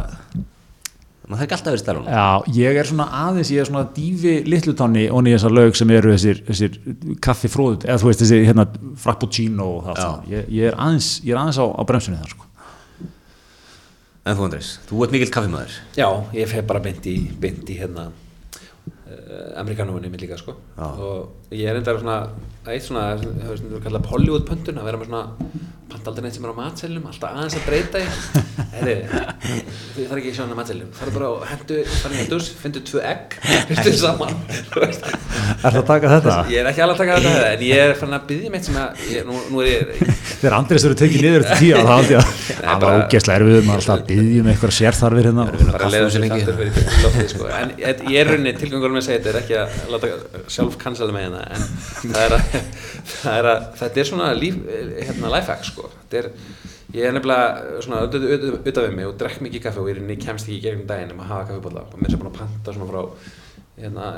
maður það ekki alltaf verið stælunum Já, ég er svona aðeins, ég er svona dífi litlutanni onni í þessar lög sem eru þessir, þessir kaffi fróð, eða þú veist þessi hérna frappuccino og það. Ég, ég er aðeins, ég er aðeins á, á bremsunni þar sko. en þú Andrés, þú ert mikill kaffimæður. Já, ég feg bara beint í, beint í hérna uh, amerikanúinni mér líka sko Já. og ég er enda svona eitt svona, það er svona kallað Hollywood pöntun að vera með svona panta aldrei neitt sem er á matselum alltaf aðeins að breyta Heri, þið þarf ekki að sjá hana matselum farðu bara og hendu, farðu hendus fyndu tvö egg, hendu saman þú. Er það að taka þetta? ég er ekki alveg að taka þetta en ég er fann að byggja mitt sem að ég, nú, nú er ég Þegar Andrés eru tekið niður eftir tíu þá held ég að það var ógeðslega erfið maður alltaf að byggja um eitthvað sérþarfir hérna sko. en ég er rauninni tilgangur að segja þetta er ekki að láta sjálf cancela með hérna en það er að, það er að þetta er svona líf, hérna lifehack sko. er, ég er nefnilega svona auðvitað við mig og drekk mikið kaffe og ég er rauninni kemst ekki í gegnum daginn um að hafa kaffibólla og mér er búin að panta svona frá hérna,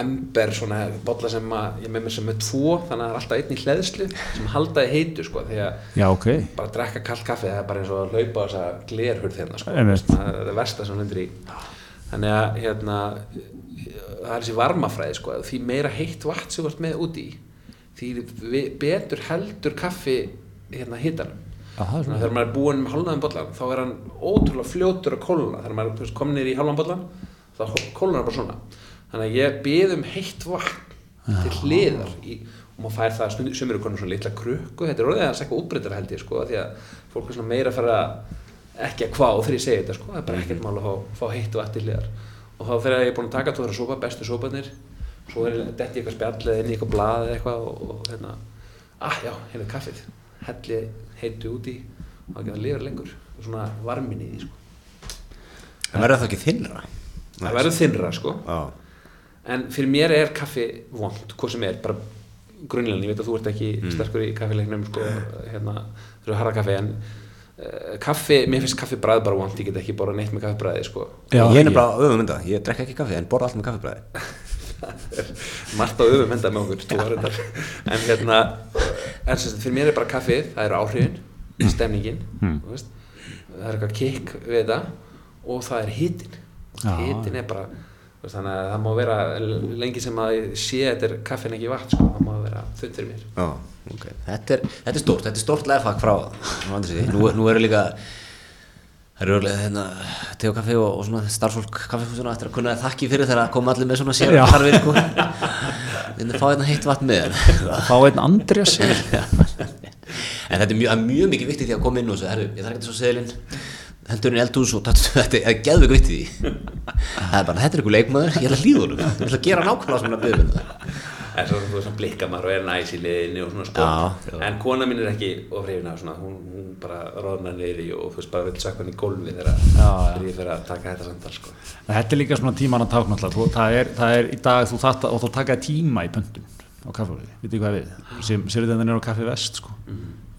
ember svona bolla sem að, ég með mér sem með tvo þannig að það er alltaf einn í hleðslu sem haldaði heitu sko, því að Já, ok bara að drekka kallt kaffi það er bara eins og að hlaupa á þessa glerhurð hérna sko. Það er það versta sem hún lendir í þannig að hérna það er þessi varmafræði sko því meira heitt vatn sem þú ert með úti því betur heldur kaffi hérna það er svona. Þegar maður er búinn með hálfnaðum bollan þá er hann ótrúlega fljótur að kóluna þegar maður er komin niður í hálfnaðum bollan þá kóluna hann bara svona. Þannig að ég byð um heitt vatn til hliðar í, og maður fær það stundum sem eru konum svona litla krukku. Þetta er orðið að segja útbreytara held ég sko því að fólk er svona meira að fara ekki að hvað þegar ég segi þetta sko. Það er bara ekkert mál að fá, fá heitt vatn til hliðar og þá þegar ég er búinn að taka tóra sopa bestu sopanir svo er þetta eitthvað spjall eða inn í eitthvað blað eða eitthvað og, og hérna ah já, hérna er kaffið. Helli heitu úti og það getur lifur lengur. Og svona varmin í því sko. en verður það ekki þinnra það verður þinnra sko. Já. en fyrir mér er kaffi vond hvað sem er, bara grunnlega ég veit að þú ert ekki sterkur í kaffileiknum sko, hérna, þú eru harða kaffi en kaffi, mér finnst kaffi bræð bara vond, ég get ekki borða neitt með kaffi bræði sko. Já, ég er ég- nefnilega öfumynda, ég drekka ekki kaffi en borða allt með kaffibræði. Margt á öfum enda með okkur en hérna en sem fyrir mér er bara kaffið, það eru áhrifin stemningin þú veist, það er eitthvað kikk við þetta og það er hitin hitin er bara þannig að það má vera lengi sem að ég sé að þetta er kaffin ekki vatn sko, það má vera þund fyrir mér Já, ok. Þetta er, þetta er stórt, þetta er stórt lefhag frá. Nú, nú eru líka, það eru örlega hérna, te og kaffi og, og svona starfsfólk kaffihúsuna eftir að kunna þakki fyrir þegar að koma allir með svona sér Já. þarfir, sko. Þannig að fá hérna heitt vatn með. Fá einn Andrés En þetta er mjög, það mjög mikið viktið því að koma inn og segja, herru, ég þarf ekki svo seðilinn, heldur inn í eldhús og þetta er geðvig viktið því. Það er bara, þetta er ykkur leikmaður, ég ætla að hlýða honum, ég ætla að gera nákvæmlega svona byggðum það. en svo þú veist svona blikkar maður og er næs í liðinni og svona sko Já, já. en kona mín er ekki ofrifin af svona hún, hún bara roðnar í og þú veist bara vil sökka hann í gólfi þegar ég fer að taka þetta samtal sko. Þetta er líka svona tíman að tákna alltaf það er, það er í dag, þú þarft að og þú taka tíma í pöntun á kaffehúsi, veit ekki hvað við? Sem sér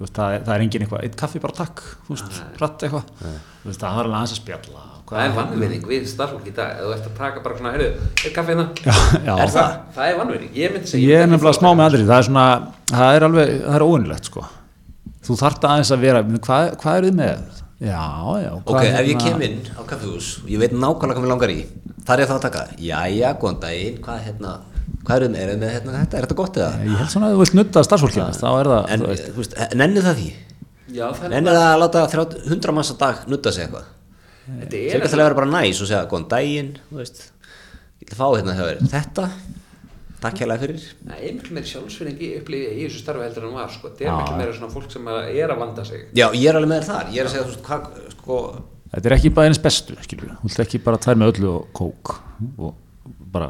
veist, það, er, það er engin eitthvað, eitt kaffi bara takk þú veist, rætt eitthvað. Þú veist, það er alveg aðeins að spjalla. Og það er vannvinning við starfsfólk í dag ef þú ert að taka bara svona, heyrðu, er kaffi hérna. Já, já. Er það? það er vannvinning, ég myndi segja Ég er nefnilega smá með að andri, það er svona það er alveg, það er óvinnilegt sko. Þú þarft aðeins að vera, hvað, hvað er þið með? Já, já Ok, ef ég hérna- kem inn á kaffihús ég veit nákvæmlega hvað mér langar í. Þar er þá að taka, jæja, góðan daginn. Hvað er hérna, hvað er þið með, með hérna þetta, er þetta gott eða? Ég held svona að þú vilt nutta starfsfólkið þá er það, En, þú veist, þú veist, nennir það því? Já, það er Nennir það að láta 30 100 manns að dag nutta sig eitthvað? þetta er ekki að vera bara næs og segja, góðan daginn, þú veist ég að fá hérna þér, þetta takk hérlega fyrir Það er miklu meiri sjálfsvinningi upplifið í þessu starfi heldur en var sko. Það er miklu meiri svona fólk sem að er að vanda sig. Já, ég er alveg með þar, ég er að segja þú veist, hvað, sko Þetta er ekki bara eins bestu, skilur. Þú vilt ekki bara tvær með öllu og kók og bara,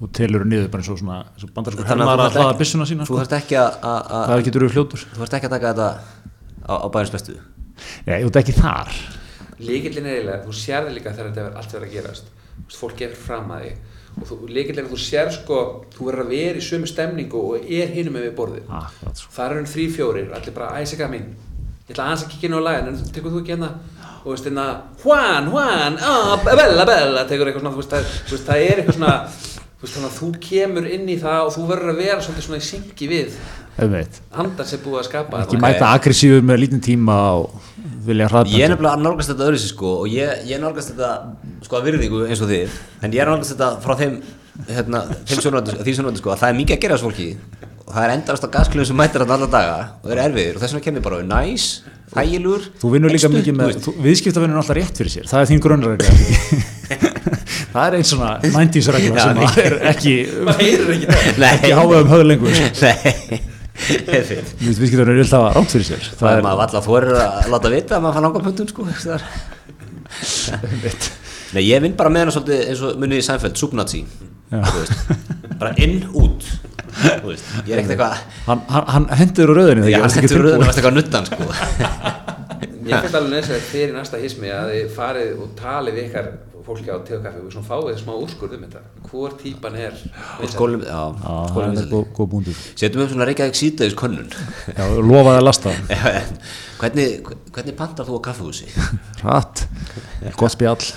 og telur niður bara eins og svona, eins og bandarskur Þannig hermar þú að hlaða byssuna sína, Þú sko. þarft ekki að, að, að Það getur við fljótur. þú þarft ekki að taka þetta á, á bæðins bestu Já, ég veit ekki þar. Líkillin er eiginlega, þú sérði líka þegar þetta er allt verið að gerast. Þú veist, fólk er fram að þig. Og þú, líkillin er að þú sér sko, þú verður að vera í sömu stemningu og er hinum með við borðið. Sko. Það eru þrý fjórir, allir bara æsika mín. Ég ætla aðeins að kikja inn á lægin, en tekur þú ekki hérna og veist hérna, Juan, Juan, ah, bella, bella, tekur eitthvað svona, þú veist, það, þú veist, það er eitthvað svona, þú veist, þannig að þú kemur inn í það og þú verður að vera svolítið svona í syngi við andan sem búið að skapa Ekki mæta aggressífur með lítinn tíma og vilja hraða. Ég er nefnilega að nálgast þetta öðru sko og ég, ég nálgast þetta sko að virðingu eins og þið en ég er nálgast þetta frá þeim hérna, þeim sjónvöndu, því sjónvöndu sko að það er mikið að gera þessu fólki og það er endast á gaskluðum sem mætir þetta alla daga og þeir eru erfiðir og þess vegna kemur bara næs, þægilegur. Þú vinnur líka mikið með, viðskiptavinnur er alltaf rétt fyrir sér, það er þín grunnregla. það er eins svona 90s regla sem er ekki, ekki. háið um höfðu lengur. Nei, einmitt. Viðskiptavinnur er alltaf rámt fyrir sér. Það er maður alltaf fórir að láta vita að maður fann langa pöntun sko. Nei, ég vinn bara með hana svolítið eins og munið í Seinfeld, subnazi bara inn, út ég er ekkert eitthvað Hann, hann, hann hendur úr rauðinu Já, þegar hann stendur röðun og varst eitthvað nuttan sko. Ég finnst alveg nöðslega fyrir næsta hismi að þið farið og talið við ykkar fólki á tegukaffi og svona fáið smá úrskurð um þetta hvor típan er Og skólum, já, Já, það skólum er góð, góð búndur. Setjum við svona Reykjavík síðdegis könnun Já, lofaði að lasta. hvernig, hvernig pantar þú á kaffehúsi? Rætt, gott spjall.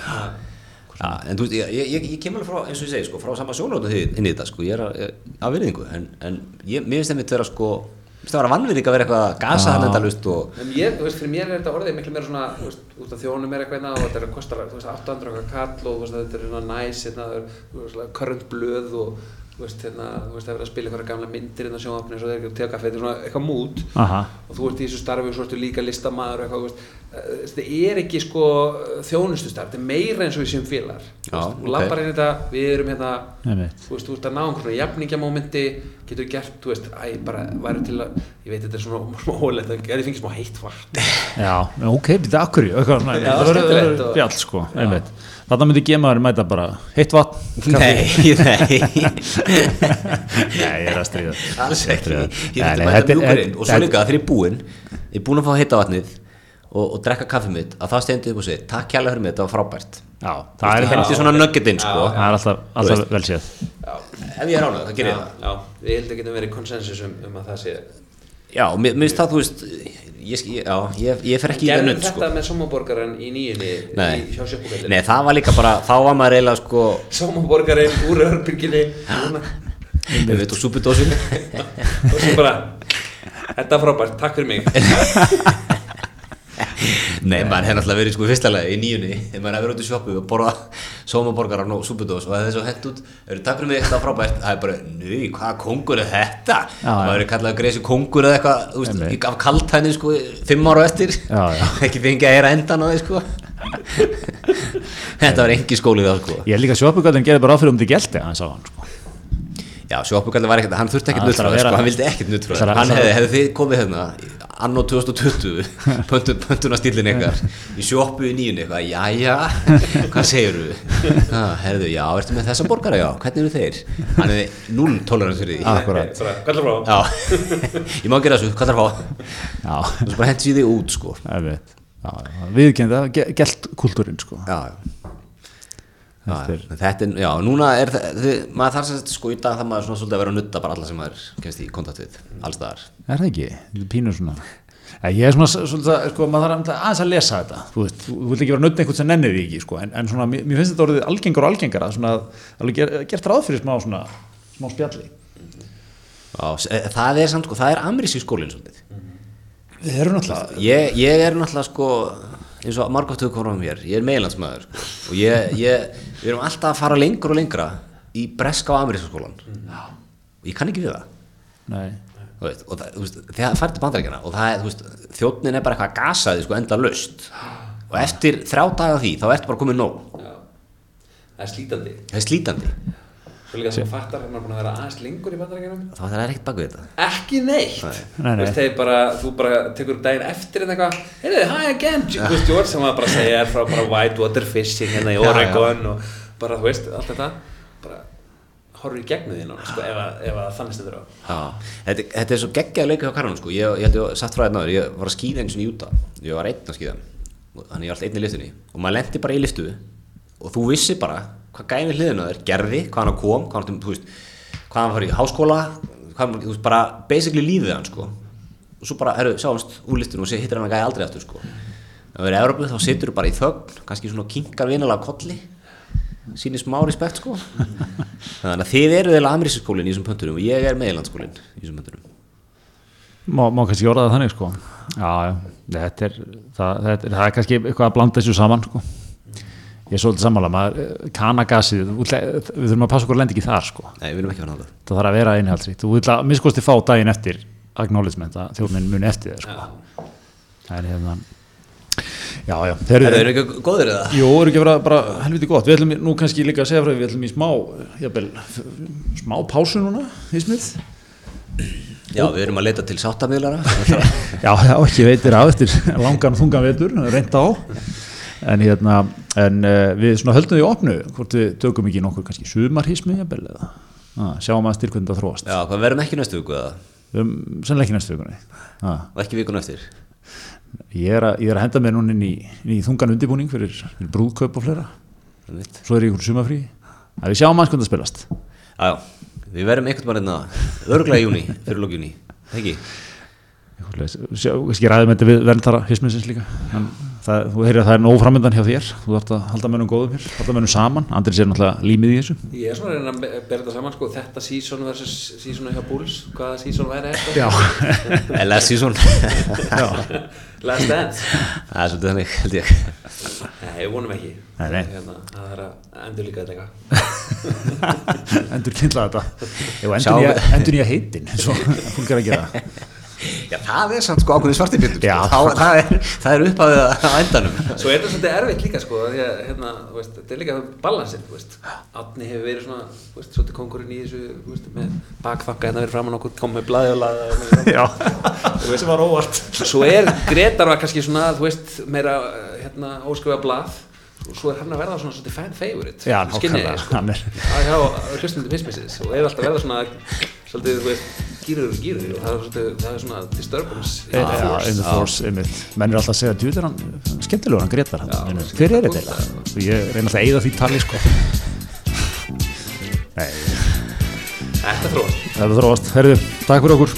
Já, en þú veist, ég, ég, ég, ég kem alveg frá, eins og ég segi, sko, frá sama sjónlóta inn í þetta, sko, ég er að, að virðingu, en, en ég, mér finnst þeim þetta vera, sko, það vera vannvirðing að vera eitthvað að gasa hann endalust og, En ég, þú veist, fyrir mér er þetta orðið miklu meira svona, þú veist, út af þjónum er eitthvað hérna og þetta er að kosta, þú veist, 800 okkar kall og þú veist, þetta er hérna næs, hérna, það er, þú veist, current blöð og, þú veist, hérna, þú veist, það er verið að spila eitthvað gamla myndir hérna á sjónvapni eins og það er eitthvað tegakaffi, þetta er svona eitthvað mút Aha. og þú ert í þessu starfi og svo ertu líka listamaður og eitthvað, þú veist, þetta er ekki sko þjónustustarf, þetta er meira eins og við séum félagar, þú lappar inn í þetta, við erum hérna, þú veist, þú ert að ná einhvern jafningjamómenti, getur gert, þú veist, æ, bara væri til að, ég veit, þetta er svona smá hólegt, það er fengið smá heitt vatn. Já, ok, þetta er Já, það verður- og- bjall, sko, einmitt. Þarna myndi gemaður mæta bara heitt vatn, nei, nei, Nei, ég er að stríða. alls ekki, ég Nei, myndi mæta þetta er- mjúkurinn og svo líka þegar ég er búinn, ég er búinn að fá heita vatnið og, og drekka kaffið mitt, að það stendi upp og segi, takk kjærlega fyrir mig, þetta var frábært. Já, Það er, er hendi svona nuggetinn, sko, það er alltaf, alltaf vel séð. Ef ég er ánægð, það gerir ég það. já, við heldum getum verið konsensus um, um að það sé. Já, mér finnst það, þú veist, ég, já, ég, ég fer ekki í það Gerðum nudd, þetta sko. með Sómaborgaran í nýjunni Nei. í, hjá sjöppugallinu? Nei, það var líka bara, þá var maður eiginlega, sko, Sómaborgarin úr örbyrginni, við veit, og súpudósin. og svo bara, þetta er frábært, takk fyrir mig. Nei, maður hefði náttúrulega verið sko í fyrsta lagi í nýjunni þegar maður hefði verið út í sjoppu og borða sómaborgaran og súpudós og það hefði svo hent út eru takk fyrir mig eitthvað frábært. Það er bara, nú, hvaða kongur er þetta? Já. er kallað greiðs kongur eða eitthvað þú veist, ég gaf kaltæni sko fimm ára á eftir. Já, já. ekki fengið að heyra endan á því sko. Þetta var engi skólið þá sko. Ég er líka sjópugallin gerði bara áfyrir um því gelti, hann sá hann, sko. Já, sjoppugallin var ekkert, hann þurfti ekkert Hann nutt frá ætlar að þér, sko, hann vildi ekkert nutt frá ætlar þér að- hann hefði, hefði þið komið hérna anno 2020 pöntun, pöntuna stílin eitthvað í sjoppu í nýjunni eitthvað, jæja hvað segir þú? Ah, herðu, já, ertu með þessa borgara, já, hvernig eru þeir? hann hefði null tolerans fyrir því hvað er frá? já, ég má gera þessu, að fá? Já, þú veist bara hendur sér því út, sko einmitt. Já, já, viðkenda, gelt kultúrin, sko. já, já Já, Þetta er- þetta er, já, núna er það, maður þarf sagt sko í dag það maður svona svolítið að vera að nutta bara alla sem maður kemst í kontakt við, allstaðar Er það ekki? Þetta er Pínur svona. Ég er svona, svolítið, sko, maður þarf aðeins að lesa þetta. Þú veist, þú vilt ekki vera nödd einhvern sem nennir því ekki, sko, en, en svona, mér finnst þetta orðið algengar og algengara, svona, alveg ger, gert ráð fyrir smá svona, smá spjalli. já, eh, það er samt sko, það er ameríski skólinn svolítið Við erum náttúrulega, ég, ég er náttúrulega sko eins og margótt hefur komið á mér, ég er meilandsmaður sko, og ég, ég, við erum alltaf að fara lengur og lengra í breska og ameríska skólan og ég kann ekki við það. Veist, og það, veist, það fært til bandaríkjana og það er, veist, þjótnin er bara eitthvað gasaði sko enda löst og eftir þrjá daga því þá ertu bara komið nóg. Já. Það er slítandi. það er slítandi Svo líka sem að fattar, hann er búin að vera aðeins lengur í bandarækjunum. Það er ekkert bak við þetta. Ekki neitt. Nei. Nei. Þú veist, þeir bara, þú bara tekur daginn eftir en eitthvað, heyrðu, hi again, þú veist, George sem var bara að segja er frá bara whitewater fishing hérna í Já, Oregon og bara, þú veist, allt þetta, bara horfur í gegnum því núna, sko, ef, að- ef að þannig stendur á. Já, þetta, þetta er svo geggjaði leika á karunum sko, ég, ég held ég að satt frá þetta náður, ég var að skýða eins og í Júta, ég var einn að skýða, þannig ég var alltaf einn í liftunni og maður lendi bara í liftu og þú vissi bara hvað gæði hliðina þér? Gerði, hvað hann kom, hvað hann, veist, hvað hann var í háskóla, hvað hann, þú veist, bara basically lífið hann sko. Og svo bara, herru, sjáumst úr liftinu og sé hittir hann að gæði aldrei aftur sko. Ef við erum í Európu þá situr þú bara í þögn, kannski svona kinkar vinalega kolli sýnir smá respekt sko. Þannig að þið eru eða amerískskólinn í þessum pöntunum og ég er meðlandskólinn í þessum pöntunum. Má, má kannski orða það þannig sko. Já, þetta er það, þetta er, það er kannski eitthvað að blanda þessu saman sko ég er svolítið sammála, maður, kanagasið við þurfum að passa okkur að lenda ekki þar sko. Nei, við viljum ekki vera náttúrulega það þarf að vera einhaldsríkt þú vil að miskosti fá daginn eftir acknowledgement að þjóðminn muni eftir þér sko. það er hérna já, já, þeir eru ekki góðir eða? Jú, eru ekki að vera bara helviti gott. Við ætlum nú kannski líka að segja frá því Við ætlum í smá, jafnvel, smá pásu núna í smið Já, við erum að leita til sáttamílara Já, já, ekki veitir af eftir langan þungan veitur, reynda á. En hérna, en uh, við svona höldum því opnu Hvort við tökum ekki nokkur kannski sumarhismi jafnvel eða? Ah, Sjáum að styrkvönd að þróast. Já, hvað verðum ekki næstu viku eða? Sennilega ekki næstu vikunni. Ah, Og ekki vikun eftir? Ég, er að, ég er að henda mér núna inn í, inn í þungan undirbúning fyrir, fyrir brúðkaup og fleira. Einmitt. Svo er ég ykkur sumafrí að Við sjáum að skönda spilast. Já, já, við verðum einhvern veginn að örglega í júni, fyrir lók júni Ekki? Ég ræði með þetta við verndara hisminsins líka. En það, þú heyrir að það er nóg framöndan hjá þér. Þú þarf að halda mönnum góðum hér halda mönnum saman, Andris er náttúrulega límið í þessu. Ég er svona að reyna að be- bera þetta saman, sko, þetta season versus season hjá Bulls, hvaða season væri þetta? Já, Last season. Last Dance. Það er svolítið þannig, held ég. Nei, ég vonum ekki. Nei, nei. Hérna, það er að endur líka þetta. Endur kynla þetta endur nýja heitin eins og fólk er að gera Já, það er samt sko ákveðin svarti björnum Já. það, það, er, það er upphafið á endanum. Svo er þetta svolítið erfitt líka, sko, því að, hérna, þú veist, þetta er líka balansinn, þú veist. Átni hefur verið svona, þú veist, svolítið kongurinn í þessu, þú veist, með bakfakka hérna verið framann okkur, kom með blaði og laða og með Já, þú veist sem var óvart. Svo er Gretar var kannski svona, þú veist, meira, hérna, óskrifa blað og svo er hann að verða svona svolítið fan favorite Já, nákvæmlega, sko. hann er- að hjá hlustundum mismissis og er alltaf verða svona svolítið, þú veist, gýrur og gýrur og það er, er svona disturbance in the force. in the force, einmitt. Menn er alltaf að segja, djúð er hann skemmtilegur, hann gretar hann. Hver er þetta eiginlega? Ég reyna alltaf að eyða því tali sko. Nei, Þetta þróast. Þetta þróast. Herðu, takk fyrir okkur